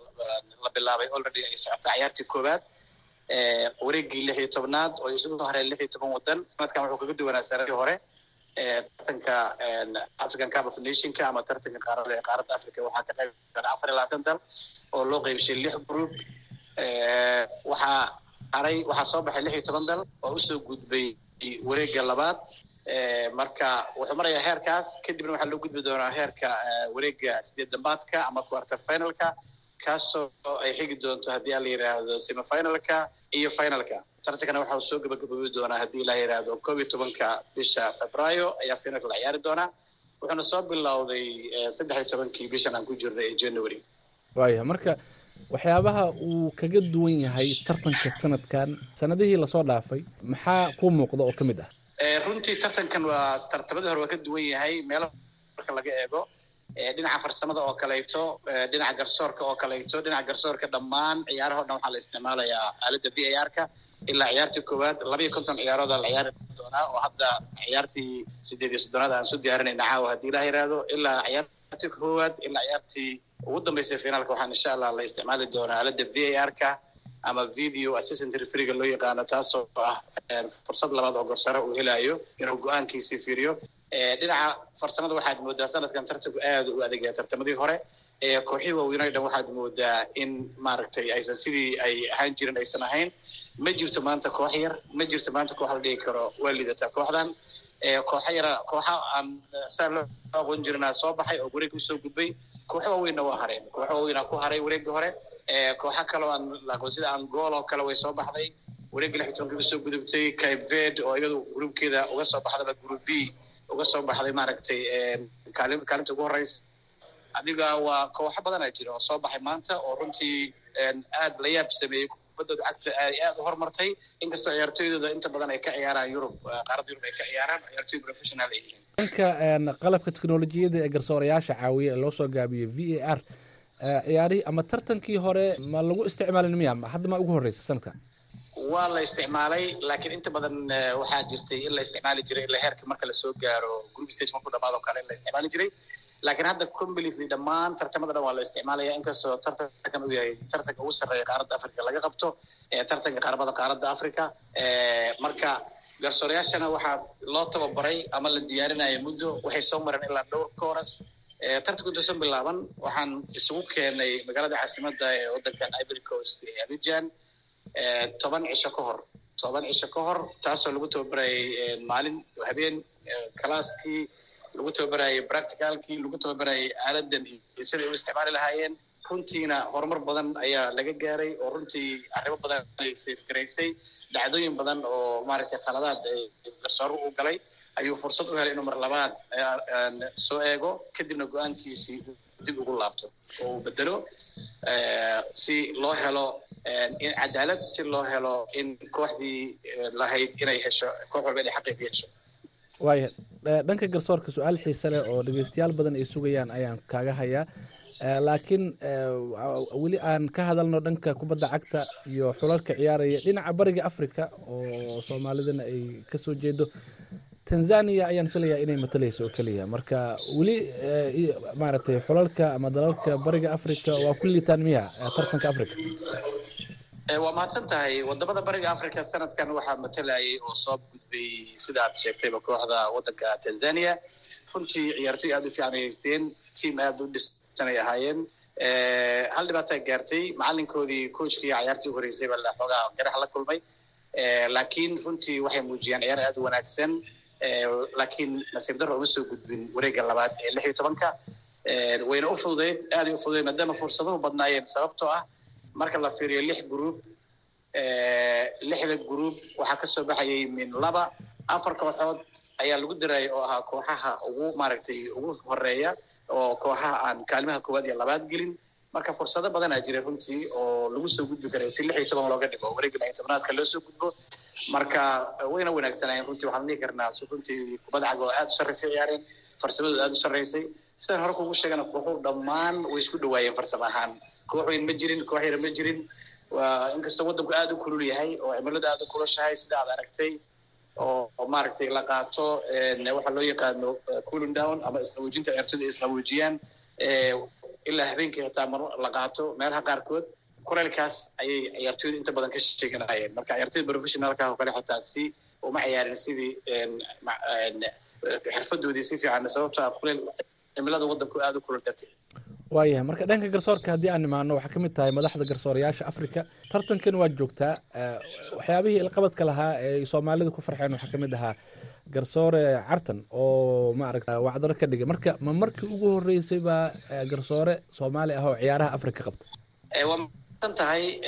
la bilaabay already ay socotaa ciyaartii koowaad wareegii lix iyo tobnaad oo isugu hareen lix iyo toban wadan sanadkan wuxuu kaga duwanaa sanadii hore tartanka african cup of nationka ama tartanka qaarada ee qaaradda africa waxaa ka qayb afar iyo labaatan dal oo loo qeybshay lix group. Waxaa haray waxaa soo baxay lix iyo toban dal oo u soo gudbay wareega labaad marka wuxuu marayaa heerkaas. Kadibna waxaa loo gudbi doonaa heerka wareega sideed dambaadka ama quarter finalka. Kaasoo ay xigi doonto haddii la yidhaahdo semifinalka iyo finalka. Tartankana waxa uu soo gabagaboobi doonaa haddii la yidhaahdo koob iyo tobanka bisha februaayo ayaa finalka la ciyaari doonaa. Wuxuuna soo bilowday saddex iyo tobankii bishan aan ku jirnay ee january. Waaya marka waxyaabaha uu kaga duwan yahay tartanka sanadkan sanadihii la soo dhaafay maxaa kuu muuqda oo ka mid ah runtii tartankan waa tartamadii hore waa ka duwan yahay. Meelo marka laga eego dhinaca farsamada oo kaleeto dhinaca garsoorka oo kaleeto dhinaca garsoorka dhammaan ciyaaraha o dhan waxaa la isticmaalayaa aaladda v a r ka. Ilaa ciyaartii koowaad laba iyo konton ciyaarooda la ciyaari doonaa oo hadda ciyaartii sideed iyo soddonaad aan soo diyaarinayna caawa haddii ilaah yidhaahdo ilaa ciyaartii koowaad ilaa ciyaartii ugu dambeysay finaalka waxaan insha allah la isticmaali doonaa aaladda v a r ka ama video assistant refereega loo yaqaano taasoo ah fursad labaad oo garsoore uu helayo inuu go'aankiisii fiiriyo. Dhinaca farsamada waxaad moodaa sanadkan tartanku aada u adeegaya tartamadii hore. Kooxihii waaweynay dhan waxaad moodaa in maaragtay aysan sidii ay ahaan jirin aysan ahayn. Ma jirto maanta koox yar ma jirto maanta koox la dhigi karo waa liidataa kooxdan kooxa yara kooxa aan saa loo aqoon jirinaa soo baxay oo wareegga u soo gudbay. Kooxo waaweynna waa hareen kooxo waaweynaa ku haray wareegga hore kooxa kaleo aan sida angool oo kale way soo baxday. Wareegga lix iyo tobankii u soo gudubtay verde oo iyadu gruubkeeda uga soo baxdaba group b uga soo baxday maaragtay kaalin kaalinta ugu horeysa adiga waa kooxo badanaa jira oo soo baxay maanta oo runtii aad la yaab sameeyey kubaddooda cagta ay u horumartay. Inkastoo ciyaartooydooda inta badan ay ka ciyaaraan yurub qaaradda yurub ay ka ciyaaraan ciyaartooy professional ay yihiin. Dhanka qalabka teknolojiyadda ee garsoorayaasha caawiya ee loo soo gaabiyo v a r ciyaarihii ama tartankii hore ma lagu isticmaalin miya hadda ma ugu horeysa sanadkan waa la isticmaalay laakiin inta badan waxaa jirtay in la isticmaali jiray ilaa heerka marka la soo gaaro group stage markuu dhamaado kale in la isticmaali jiray. Laakiin hadda completely dhammaan tartamada dhan waa la isticmaalaya. Inkastoo tartankan uu yahay tartanka ugu sarreeya qaaradda africa laga qabto tartanka qaramada qaaradda africa marka garsoorayaashana waxaa loo tababaray ama la diyaarinaya muddo waxay soo mareen ilaa dhowr kooras tartanku intuusan bilaaban waxaan isugu keenay magaalada caasimadda ee waddankan ivory coast ee abidjan toban cisho ka hor. Toban cisho ka hor taasoo lagu tababarayay maalin habeen calaaskii lagu tababarayay practicalkii lagu tababarayay aaladan iyo u isticmaali lahaayeen. Runtiina horumar badan ayaa laga gaaray oo runtii arrimo badan ay safgaraysay dhacdooyin badan oo maaragtay khaladaad garsooruhu u galay ayuu fursad u helay inuu mar labaad soo eego kadibna go'aankiisii dib ugu laabto oo uu bedelo si loo helo in cadaalad si loo helo in kooxdii lahayd inay hesho koox walba inay xaqiiqi hesho. Waaya dhanka garsoorka su'aal xiise leh oo dhegeystayaal badan ay sugayaan ayaan kaaga hayaa. Laakiin weli aan ka hadalno dhanka kubadda cagta iyo xulalka ciyaaraya. Dhinaca bariga africa oo soomaalidana ay ka soo jeedo tanzania ayaan filayaa inay matalayso oo keliya. Marka weli maaragtay xulalka ama dalalka bariga africa waa ku liitaan miya tartanka africa waa mahadsan tahay waddamada bariga africa sanadkan waxaa matalayay oo soo gudbay sida aad sheegtayba kooxda waddanka tanzania runtii ciyaartoy aada u fiican ay haysteen tiam aada u dhisanay ahaayeen. Hal dhibaataa gaartay. Macalinkoodii coachkii cayaartii u horeysay baa xoogaa garax la kulmay. Laakiin runtii waxay muujiyaan ciyaar aad u wanaagsan laakiin nasiib darro uma soo gudbin wareegga labaad ee lix iyo tobanka. Wayna u fududeyd aaday u fududeyd maadaama fursaduhu badnaayeen sababtoo ah marka la fiiriyo lix gruub lixda gruub waxaa ka soo baxayay min laba afar kooxood ayaa lagu darayay oo ahaa kooxaha ugu maaragtay ugu horreeya oo kooxaha aan kaalimaha koowaad iyo labaad gelin. Marka fursado badanaa jiray runtii oo lagu soo gudbi karay si lix iyo toban looga dhigo wareegga lix iyo tobanaadka loo soo gudbo marka wayna wanaagsanayeen runtii waxaan dhihi karnaa runtii kubadda cag oo u sarreysay ciyaareen farsamadooda aad u sarreysay. Sidaan hore kugu sheegana kooxuhu dhammaan way isku dhawaayeen farsamo ahaan. Koox weyn ma jirin koox yara ma jirin. Inkastoo waddanku aad u kulul yahay oo cimilada aad u kulushahay sida aad aragtay oo maaragtay la qaato waxaa loo yaqaano cooling down ama isqaboojinta ciyaartoyda ay isqaboojiyaan ilaa habeenkii xitaa mar la qaato. Meelaha qaarkood kuleelkaas ayay ciyaartoyda inta badan ka sheeganayeen. Marka ciyaartoyda professionalka oo kale xitaa si uma ciyaarin sidii xirfadoodii si fiican sababto ah kuleel cimilada waddanku aad u kulul darteed waayahay marka dhanka garsoorka haddii aan imaano waxaa ka mid tahay madaxda garsoorayaasha africa tartankan waad joogtaa waxyaabihii ilqabadka lahaa ee soomaalidu ku farxeen waxaa ka mid ahaa garsoore cartan oo maaragta wacdaro ka dhigay. Marka ma markii ugu horreysay baa garsoore soomaali ah oo ciyaaraha africa qabta waa tahay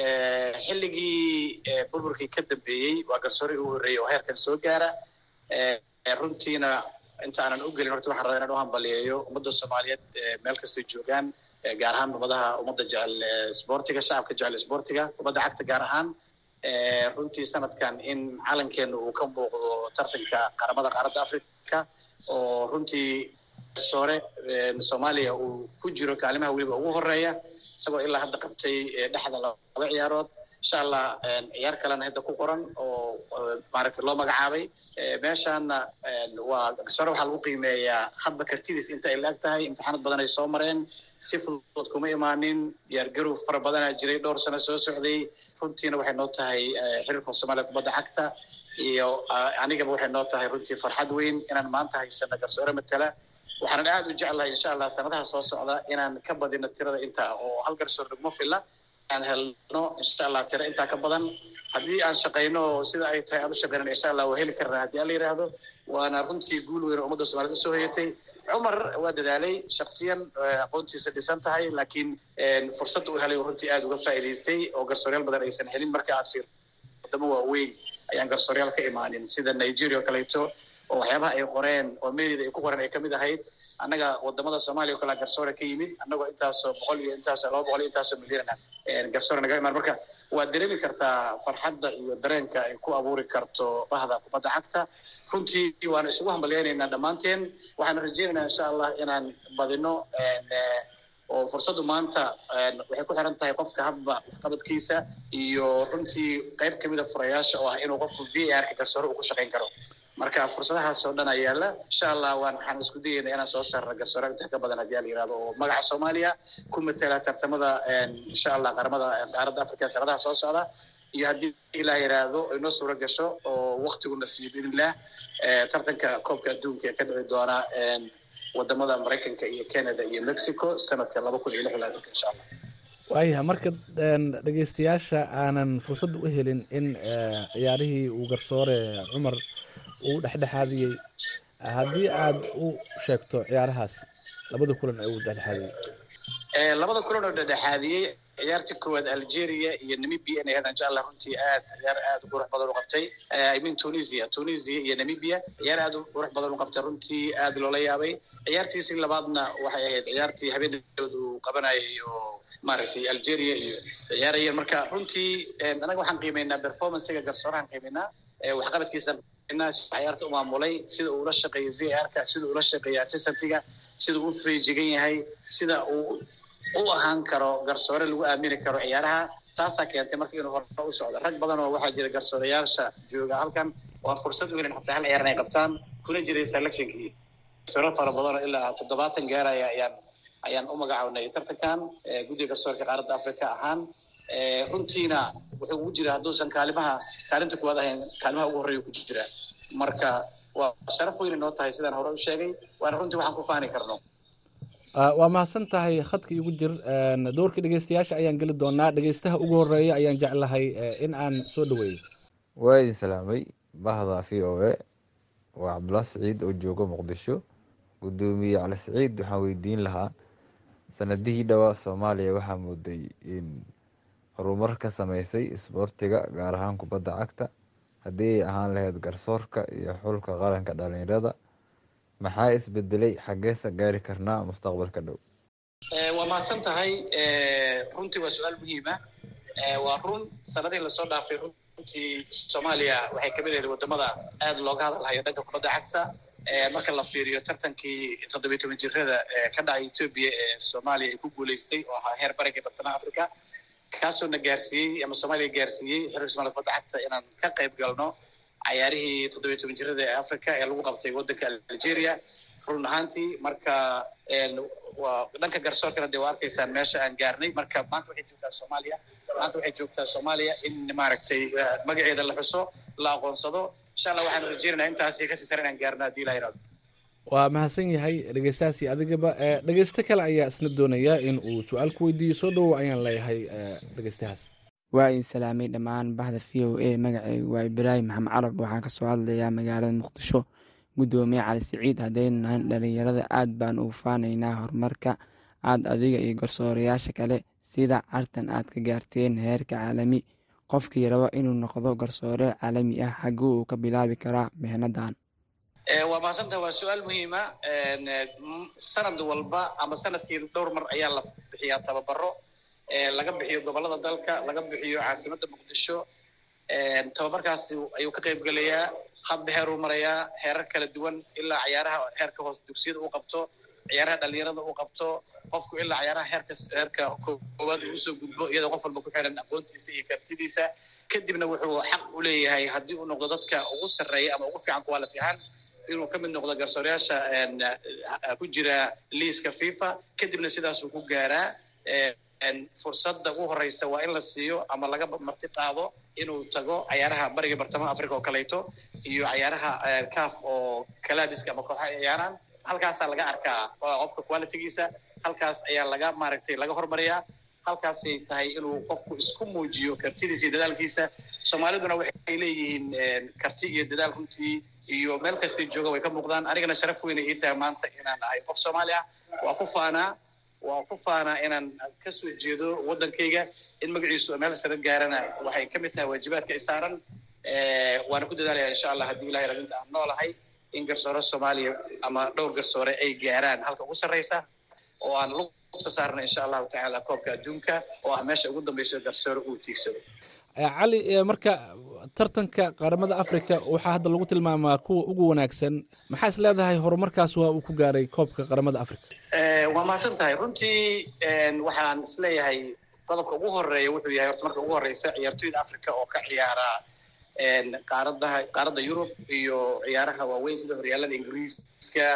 xilligii burburkii ka dambeeyey waa garsoorihii ugu horreeyey oo heerkan soo gaara. Runtiina inta aanan u gelin horta waxaan rabaa inaan u hambaliyeeyo ummadda soomaaliyeed meel kastoo joogaan gaar ahaan ummadaha ummadda jecel sboortiga shacabka jecel sboortiga ummadda cagta gaar ahaan. Runtii sanadkan in calankeena uu ka muuqdo tartanka qaramada qaaradda africa oo runtii garsoore soomaaliya uu ku jiro kaalimaha weliba ugu horreeya isagoo ilaa hadda qabtay dhexda laba ciyaarood. Insha allah ciyaar kalena hadda ku qoran oo maaragtay loo magacaabay. Meeshaana waa garsoore waxaa lagu qiimeeyaa hadba kartidiis inta ay la-eg tahay imtixaanad badan ay soo mareen. Si fudud kuma imaanin diyaargarow fara badanaa jiray dhowr sano soo socday. Runtiina waxay noo tahay xiriirka soomaaliya kubadda cagta iyo anigaba waxay noo tahay runtii farxad weyn inaan maanta haysano garsoore matala waxaanan aad u jeclahay insha allah sanadaha soo socda inaan ka badino tirada intaa oo hal garsoor naguma filla. Aan helno insha allah tiro intaa ka badan. Haddii aan shaqayno sida ay tahay aan u shaqaynan insha allah waa heli karnaa haddii aan la yidhaahdo waana runtii guul weyn oo ummadda soomaaliyed u soo hoyatay cumar waa dadaalay shaksiyan aqoontiisa dhisan tahay laakiin fursadda uu helay runtii aad uga faa'iidaystay oo garsooryaal badan aysan helin. Marka aad fiir wadamo waaweyn ayaan garsooryaal ka imaanin. Sida nigeria oo kaleeto oo waxyaabaha ay qoreen oo media ay ku qoreen ay ka mid ahayd annaga waddamada soomaaliya o kale garsoore ka yimid annagoo intaasoo boqol iyo intaasoo laba boqol iyo intaasoo milyan garsoore naga imaan. Marka waad dareemi kartaa farxadda iyo dareenka ay ku abuuri karto bahda kubadda cagta. Runtii waanu isugu hambalyaynaynaa dhammaanteen. Waxaanu rajaynaynaa insha allah inaan badino oo fursaddu maanta waxay ku xiran tahay qofka hadba waxqabadkiisa iyo runtii qayb kamida furayaasha oo ah inuu qofku v arka garsoore uu ku shaqayn karo marka fursadahaas oo dhan ayaa yaalla insha allah waxaan isku dayayna inaan soo saarno garsoore inta ka badan haddii ala oo magaca soomaaliya. Ku matela tartamada insha allah qaramada qaaradda africa sanadaha soo socda. Iyo haddii ilaah yidhaahdo inoo suuro gasho oo waktiguna siiyo biidnillah tartanka koobka adduunka ee ka dhici doona waddamada maraykanka iyo canada iyo mexico sanadka laba kun iyo lix iyo insha allah waayahay marka dhegeystayaasha aanan fursad u helin in ciyaarihii uu garsoore cumar uu dhexdhexaadiyey. Haddii aad u sheegto ciyaarahaas labada kulan ee uu dhexdhexaadiyey. Labada kulan oo dhexdhexaadiyey ciyaartii koowaad algeria iyo namibia inay hadaan jecla runtii aad ciyaar aad u qurux badan u qabtay. I mean tunisia tunisia iyo namibia ciyaar aad u qurux badan u qabtay runtii aad loola yaabay. Ciyaartiisii labaadna waxay ahayd ciyaartii habeenadood uu qabanayay oo maaragtay algeria iyo ciyaarayeen marka runtii anaga waxaan qiimeynaa performancega garsoorahan qiimeynaa waxqabadkiisa ciyaarta u maamulay sida uu ula shaqeeyo v r-ka sida uu ula shaqeeyo assistantga sida uu feejigan yahay sida uu u ahaan karo garsoore lagu aamini karo ciyaaraha. Taasaa keentay marka inuu hore u socdo. Rag badan oo waxaa jira garsoorayaasha jooga halkan aan fursad u helin xataa hal ciyaar inay qabtaan kuna jiray selectionkii. Garsoore fara badan oo ilaa toddobaatan gaaraya ayaan ayaan u magacawnay tartankan guddiga garsoorka qaaradda africa ahaan runtiina wuxuu ugu jira hadduusan kaalimaha kaalinta kuwaad ahayn kaalimaha ugu horreeya ku jira. Marka waa sharaf weyn inoo tahay sidaan hore u sheegay waana runtii waxaan ku faani karno. Waa mahadsan tahay khadka igu jir doorka dhegeystayaasha ayaan geli doonaa. Dhegeystaha ugu horreeya ayaan jeclahay in aan soo dhaweeyo. Waa idin salaamay. Bahda v o a. Waa cabdullah siciid oo jooga muqdisho. Gudoomiye cali siciid waxaan weydiin lahaa sanadihii dhowaa soomaaliya waxaa mooday in horumar ka sameysay isboortiga gaar ahaan kubadda cagta. Haddii ay ahaan lahayd garsoorka iyo xulka qaranka dhalinyarada maxaa isbedelay xaggeesa gaari karnaa mustaqbalka dhow. Waa mahadsan tahay runtii waa su'aal muhiima waa run sanadihii la soo dhaafay runtii soomaaliya waxay ka mid ahayd waddamada aad looga hadalhayo dhanka kubadda cagta. Marka la fiiriyo tartankii toddobiyi toban jirada ka dhacay etoobiya ee soomaaliya ay ku guuleystay oo ahaa heer bariga bartamaha africa kaasoo na gaarsiiyey ama soomaaliya gaarsiiyey xiriir somalia kubadda cagta inaan ka qayb galno cayaarihii toddobiyi toban jirada ee africa ee lagu qabtay waddanka algeria. Run ahaantii marka dhanka garsoorkana dee waa arkaysaan meesha aan gaarnay marka maanta waxay joogtaa soomaaliya. Maanta waxay joogtaa soomaaliya in maaragtay magaceeda la xuso la aqoonsado. Insha allah waxaan rajeynaynaa intaasi ka sii sare inaan gaarno haddii la yidhahdo waa mahadsan yahay dhegeystahaasi adigaba dhegeysto kale ayaa isna doonaya in uu su'aal ku weydiiyo. Soo dhowow ayaan leeyahay dhegeystahaas. Waa idin salaamay dhammaan bahda v o a magacaygu waa ibraahim maxamed carab. Waxaan ka soo hadlayaa magaalada muqdisho. Gudoomiye cali siciid haddaynu nahan dhalinyarada aad baan ugu faanaynaa horumarka aad adiga iyo garsoorayaasha kale sida cartan aad ka gaarteen heerka caalami. Qofkii raba inuu noqdo garsoore caalami ah xagguu uu ka bilaabi karaa mihnadan waa mahadsantaha waa su'aal muhiima sanad walba ama sannadkii dhowr mar ayaa la bixiyaa tababaro. Laga bixiyo gobollada dalka laga bixiyo caasimadda muqdisho. Tababarkaasi ayuu ka qayb gelayaa hadba heer uu marayaa heerar kala duwan ilaa cayaaraha heerka hoos dugsiyada uu qabto ciyaaraha dhalinyarada uu qabto qofku ilaa cayaaraha heerka heerka koowaad uu u soo gudbo iyadoo qof walba ku xiran aqoontiisa iyo kartidiisa. Kadibna wuxuu xaq u leeyahay haddii uu noqdo dadka ugu sarreeya ama ugu fiican quality ahaan inuu ka mid noqdo garsoorayaasha ku jira liiska fifa. Kadibna sidaasuu ku gaaraa fursadda ugu horeysa waa in la siiyo ama laga marti qaado inuu tago cayaaraha bariga bartamaha africa oo kaleeto iyo cayaaraha caf oo kalaabiska ama kooxaha ciyaaraan. Halkaasaa laga arkaa qofka qualitygiisa. Halkaas ayaa laga maaragtay laga hormariyaa. Halkaasay tahay inuu qofku isku muujiyo kartidiisa iyo dadaalkiisa. Soomaaliduna waxay leeyihiin karti iyo dadaal runtii iyo meel kastay jooga way ka muuqdaan. Anigana sharaf weyna ii tahay maanta inaan ahay qof soomaali ah. Waa ku faanaa waa ku faanaa inaan ka soo jeedo waddankayga in magaciisu meel sare gaarana waxay ka mid tahay waajibaadka i saaran. Waana ku dadaalaya insha allah haddii ilahay radinta aan noolahay in garsoore soomaaliya ama dhowr garsoore ay gaaraan. Halka ugu sarreysa oo aan lugta saarna insha allahu tacaala koobka adduunka oo ah meesha ugu dambeyso garsoore uu tiigsado cali marka tartanka qaramada africa waxaa hadda lagu tilmaamaa kuwa ugu wanaagsan. Maxaa is horumarkaas waa uu ku gaaray koobka qaramada africa waa mahadsan tahay. Runtii waxaan is leeyahay qodobka ugu horreeya wuxuu yahay horta marka ugu horeysa ciyaartoyda africa oo ka ciyaara qaaradaha qaaradda yurub iyo ciyaaraha waaweyn sida horyaalada ingiriiska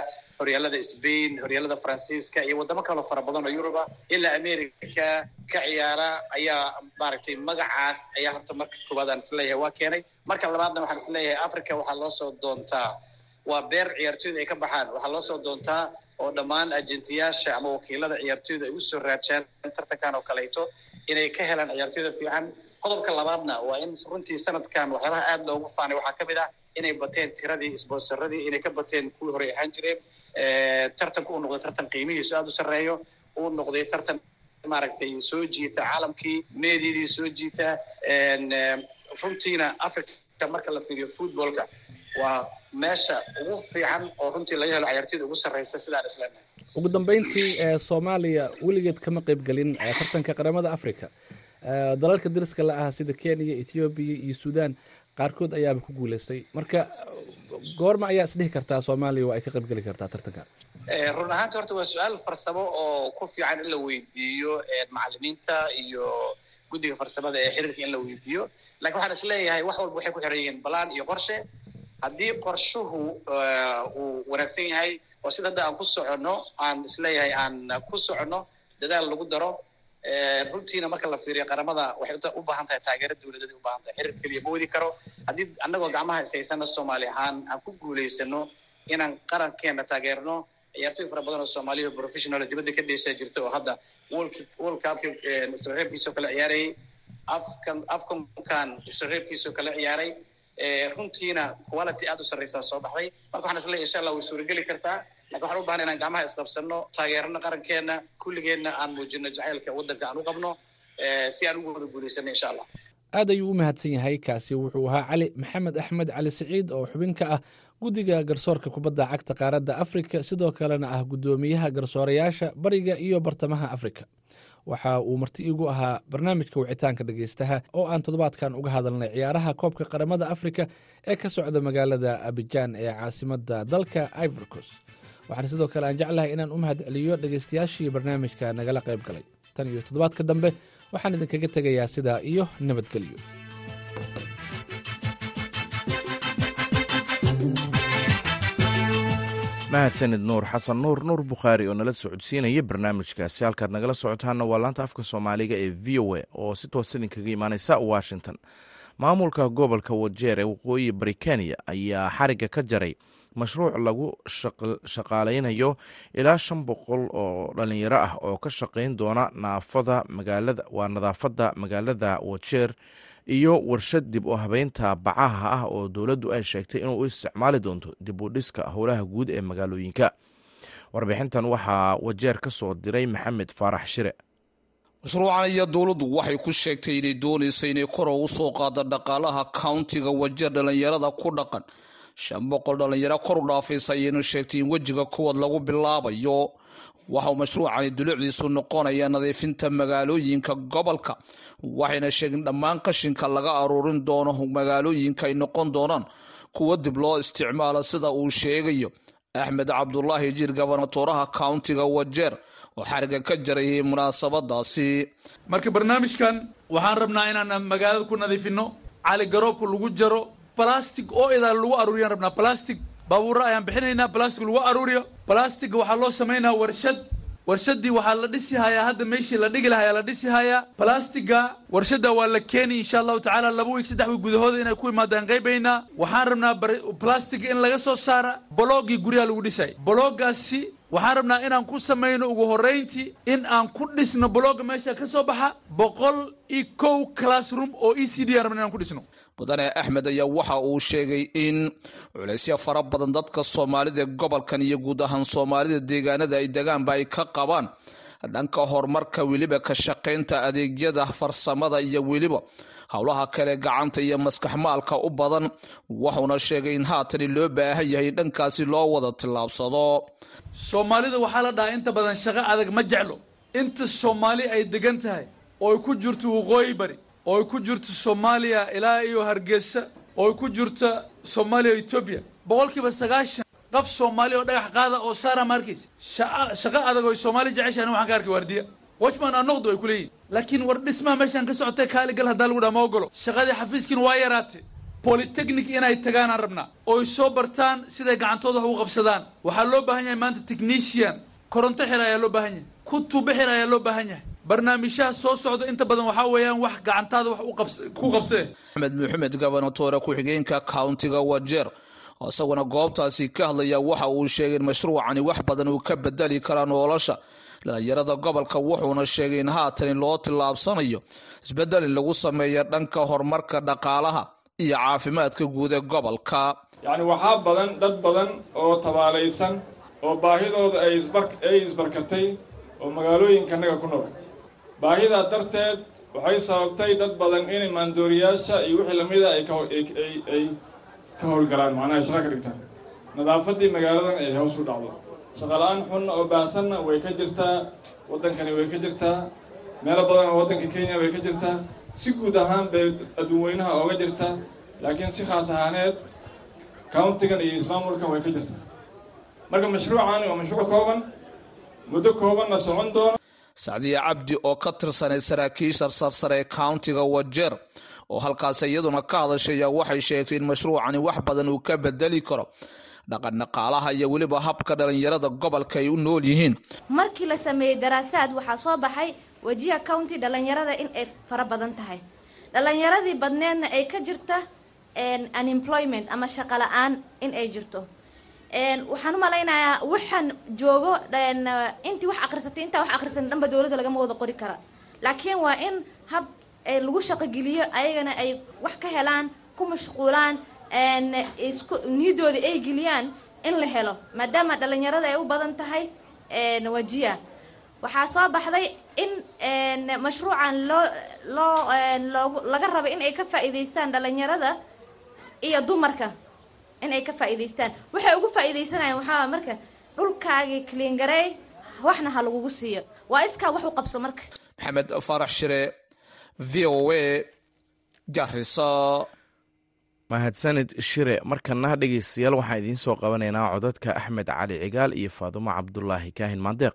horyaalada spain horyaalada faransiiska iyo wadamo kaloo fara badan oo yuruba ilaa america ka ciyaara ayaa maaragtay magacaas ayaa horta marka koowaad aan is leeyahay waa keenay. Marka labaadna waxaan is leeyahay africa waxaa loo soo doontaa waa beer ciyaartoyda ay ka baxaan. Waxaa loo soo doontaa oo dhammaan ajentiyaasha ama wakiilada ciyaartoyda ay u soo raajaan tartankan oo kaleeto inay ka helaan ciyaartoyda fiican. Qodobka labaadna waa in runtii sanadkan waxyaabaha aad loogu faanay waxaa ka mid ah inay bateen tiradii sponsoradii inay ka bateen kuwii horey ahaan jireen tartanku uu noqday tartan qiimihiisu aada u sarreeyo uu noqday tartan maaragtay soo jiita caalamkii meediyadii soo jiita runtiina africa marka la fiiriyo footballka. Waa meesha ugu fiican oo runtii laga helo ciyaartoyda ugu sarreysa sidaan isleenahay ugu dambeyntii soomaaliya weligeed kama qayb gelin tartanka qaramada africa dalalka dariska la ah sida kenya ethoobiya iyo sudan qaarkood ayaaba ku guuleystay. Marka goorma ayaa isdhihi kartaa soomaaliya waa ay ka qayb geli kartaa tartankan run ahaanta horta waa su'aal farsamo oo ku fiican in la weydiiyo macalimiinta iyo guddiga farsamada ee xiriirka in la weydiiyo. Lakin waxaan is leeyahay wax walba waxay ku xiran yihiin balaan iyo qorshe. Haddii qorshuhu uu wanaagsan yahay oo sida hadda aan ku soconno aan is leeyahay aan ku soconno dadaal lagu daro runtiina marka la fiiriyo qaramada waxay u baahan tahay taageero dowladeed u baahan tahay. Xiriir keliya ma wadi karo. Haddii annagoo gacmaha ishaysana soomaali ahaan aan ku guulaysano inaan qarankeena taageerno ciyaartooy fara badan oo soomaaliya oo professional dibadda ka dheeshaa jirta oo hadda world cupka isla reebkiisoo kale ciyaarayay afkan afkankan isla reebkiisoo kale ciyaaray. Runtiina quality aad u sarreysaa soo baxday. Marka waxaan is leeyahay insha allah way suurageli kartaa laakiin waxaan u baahan inaan gacmaha isqabsano taageerano qarankeena kulligeenna aan muujino jacaylka waddanka aan u qabno si aan ugu wada guulaysano insha allah aad ayuu u mahadsan yahay kaasi wuxuu ahaa cali maxamed axmed cali siciid oo xubin ka ah guddiga garsoorka kubadda cagta qaaradda afrika sidoo kalena ah guddoomiyaha garsoorayaasha bariga iyo bartamaha afrika. Waxa uu marti iigu ahaa barnaamijka wicitaanka dhegeystaha oo aan toddobaadkan uga hadalnay ciyaaraha koobka qaramada afrika ee ka socda magaalada abijaan ee caasimadda dalka ivorcos waxaan sidoo kale aan jeclahay inaan u mahad celiyo dhegeystayaashii barnaamijka nagala qayb galay. Tan iyo toddobaadka dambe waxaan idinkaga tegayaa sidaa iyo nabadgelyo. Mahadsanid nuur xasan nuur nuur bukhaari oo nala socodsiinaya barnaamijkaasi halkaad nagala socotaana waa laanta afka soomaaliga ee v o a oo si toos idinkaga imaaneysa washington. Maamulka gobolka wajeer ee waqooyi bari kenya ayaa xariga ka jaray mashruuc lagu shaqaaleynayo ilaa shan boqol oo dhalinyaro ah oo ka shaqeyn doona naafada magaalada waa nadaafadda magaalada wajeer iyo warshad dib u habeynta bacaha ah oo dowladdu ay sheegtay inuu isticmaali doonto dib u dhiska howlaha guud ee magaalooyinka. Warbixintan waxaa wajeer ka soo diray maxamed faarax shire. Mashruucan iyo dowladdu waxay ku sheegtay inay doonaysa inay kor ugu soo qaado dhaqaalaha countiga wajeer dhallinyarada ku dhaqan shan boqol dhallinyaro kor u dhaafaysa ayaynu sheegtay in wejiga kuwad lagu bilaabayo. Waxauu mashruucani dulucdiisu noqonaya nadiifinta magaalooyinka gobolka waxayna sheegeen dhammaan qashinka laga aruurin doono magaalooyinka ay noqon doonaan kuwo dib loo isticmaalo sida uu sheegayo. Axmed cabdulaahi jiir gobernatoraha countiga wajeer oo xariga ka jarayay munaasabadaasi. Marka barnaamijkan waxaan rabnaa inaan magaalada ku nadiifino cali garoobka lagu jaro balastic oo idaa lagu aruuriyaan rabnaa balastic baabuura ayaan bixinaynaa. Balastic lagu aruuriyo. Balasticga waxaa loo samaynaa warshad. Warshadii waxaa la dhisi hayaa. Hadda meeshii la dhigi lahayaa la dhisi hayaa. Balasticga warshadda waa la keeni insha allahu tacaala laba wiig saddex wiig gudahooda inay ku imaadaan qaybaynaa waxaan rabnaa balastic in laga soo saara. Boloogii guryaha lagu dhisay. Boloogaasi waxaan rabnaa inaan ku samayno. Ugu horrayntii in aan ku dhisno. Bolooga meesha ka soo baxa boqol iyo kow classroom oo e c d aan rabna inaan ku dhisno mudane axmed ayaa waxa uu sheegay in culaysya fara badan dadka soomaalida gobolkan iyo guud ahaan soomaalida deegaanada ay degaanba ay ka qabaan. Dhanka horumarka weliba ka shaqaynta adeegyada farsamada iyo weliba howlaha kale gacanta iyo maskax maalka u badan wuxuuna sheegay in haatani loo baahan yahay dhankaasi loo wada tillaabsado soomaalida waxaa la dhahaa inta badan shaqo adag ma jeclo. Inta soomaali ay degan tahay oo ay ku jirto waqooyi bari oo ay ku jirto soomaaliya ilaa iyo hargeysa oo ay ku jirto soomaaliya etoobiya boqolkiiba sagaashan qof soomaali oo dhagax qaada oo saara markiis shaqo adag oo soomaali jeceshaan waxaan ka arkay waardiya. Watchman anoqdu ay ku leeyihiin laakiin war dhismaha meeshaan ka socotay kaaligal haddaa lagu dhaha ma ogolo shaqadii xafiiskiina waa yaraatay polytechnic inay tagaanaan rabnaa. Oo ay soo bartaan siday gacantooda wax u qabsadaan. Waxaa loo baahan yahay maanta technician. Koronto xir ayaa loo baahan yahay. Kutubo xir ayaa loo baahan yahay barnaamijyaha soo socda inta badan waxaa weeyaan wax gacantaada wax ku qabsee axmed maxamed gobernatoore ku-xigeenka countiga wajeer. Oo isaguna goobtaasi ka hadlaya waxa uu sheegay in mashruucani wax badan uu ka bedeli karaa nolosha. Dhalinyarada gobolka wuxuuna sheegay in haatani loo tillaabsanayo isbeddel in lagu sameeya dhanka horumarka dhaqaalaha iyo caafimaadka guud ee gobolka. Yacni waxaa badan dad badan oo tabaalaysan oo baahidooda ay isbarkatay oo magaalooyinkanaga ku nool baahidaa darteed waxay sababtay dad badan inay maandooriyaasha iyo wixii lamida ay ay ka howlgalaan macnaha ay shaqa ka dhigtaan. Nadaafaddii magaaladan ay hoos u dhacdo. Shaqala-aan xunna oo baahsanna way ka jirtaa waddankani way ka jirtaa meelo badan oo waddanka kenya way ka jirtaa. Si guud ahaan bay adduunweynaha ooga jirtaa laakiin si khaas ahaaneed countigan iyo ismaamulkan way ka jirtaa. Marka mashruucani waa mashruuc kooban muddo koobanna socon doona sacdiya cabdi oo ka tirsanay saraakiisha sarsare countiga wajeer oo halkaas iyaduna ka hadashay ayaa waxay sheegtay in mashruucani wax badan uu ka bedeli karo. Dhaqan dhaqaalaha iyo weliba habka dhalinyarada gobolka ay u nool yihiin. Markii la sameeyey daraasaad waxaa soo baxay wajiha county dhalinyarada in ay fara badan tahay. Dhalinyaradii badneedna ay ka jirta unemployment ama shaqo la'aan in ay jirto waxaan u malaynayaa waxaan joogo intii wax akrisatay intaa wax akrisan dhanba dowladda lagama wada qori kara. Laakiin waa in hab lagu shaqogeliyo ayagana ay wax ka helaan ku mashquulaan isku niyadooda ay geliyaan in la helo. Maadaama dhalinyarada ay u badan tahay wajiya. Waxaa soo baxday in mashruucan loo loo loogu laga raba in ay ka faa'iidaystaan dhalinyarada iyo dumarka in ay ka faa'iidaystaan. Waxay ugu faa'iidaysanayaan waxaa marka dhulkaagii kliingarey waxna ha lagugu siiyo. Waa iskaa wax u qabso marka. Maxamed faarax shire v o a garisa mahadsanid shire markana dhegeystayaal waxaan idiin soo qabanaynaa codadka axmed cali cigaal iyo faadumo cabdulaahi kaahin maandeeq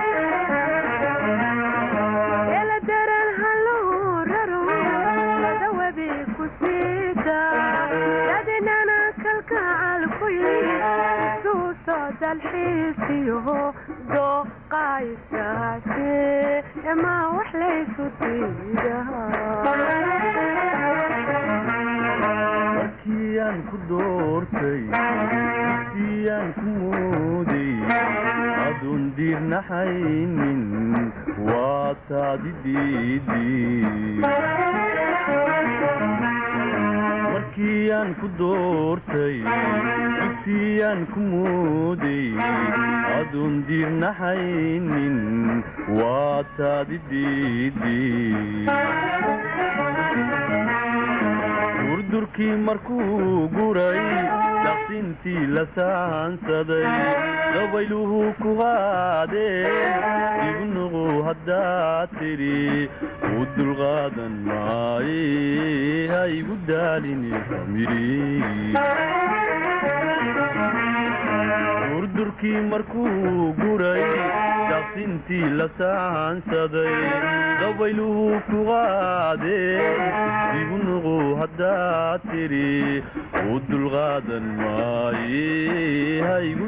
doortay siyaan ku mooday aduun diirnaxaynin waa taadi diidimarkiyaan ku doortay siyaan ku mooday. Aduun diirnaxaynin waa taadi diidi durdurkii markuu guray daqsintii la saansaday dabayluhu ku qaadeen igu nuqu haddaad tidhi u dulqaadan maaye ha igu daalini durdurkii markuu guray daqsintii la saansaday dabayluhu ku qaadeen igu nuqu haddaad tidhi u dulqaadan maaye ha igu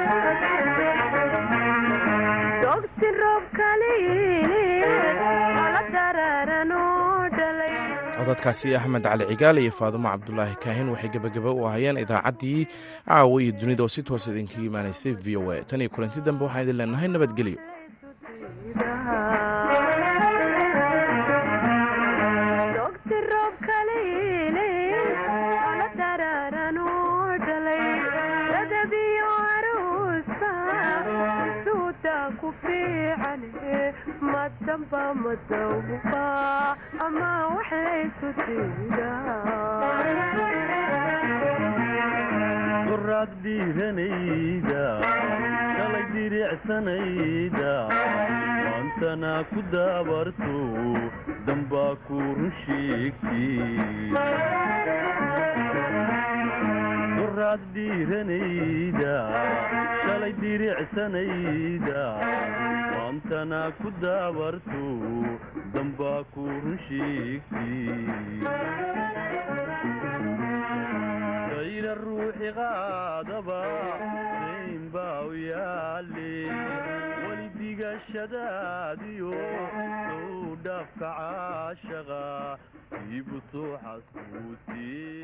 codadkaasi axmed cali cigaal iyo faadumo cabdulaahi kaahin waxay gebagaba u ahayeen idaacaddii caawa iyo dunida oo si toos idinkaga imaanaysay v o a. Tan iyo kulanti dambe waxaan idin leenahay nabadgelyo qoraad dhiiranayda shalay diricsanayda maantana ku daabarto dambaa ku run sheegtigoraad dhiiranayda shalay diricsanayda maantana ku daabarto dambaa ku run sheegtay kayna ruuxi qaadaba dayn baa u yaale weli digashadaadiyo sow dhaafka caashaqa iibu soo xasuusiyey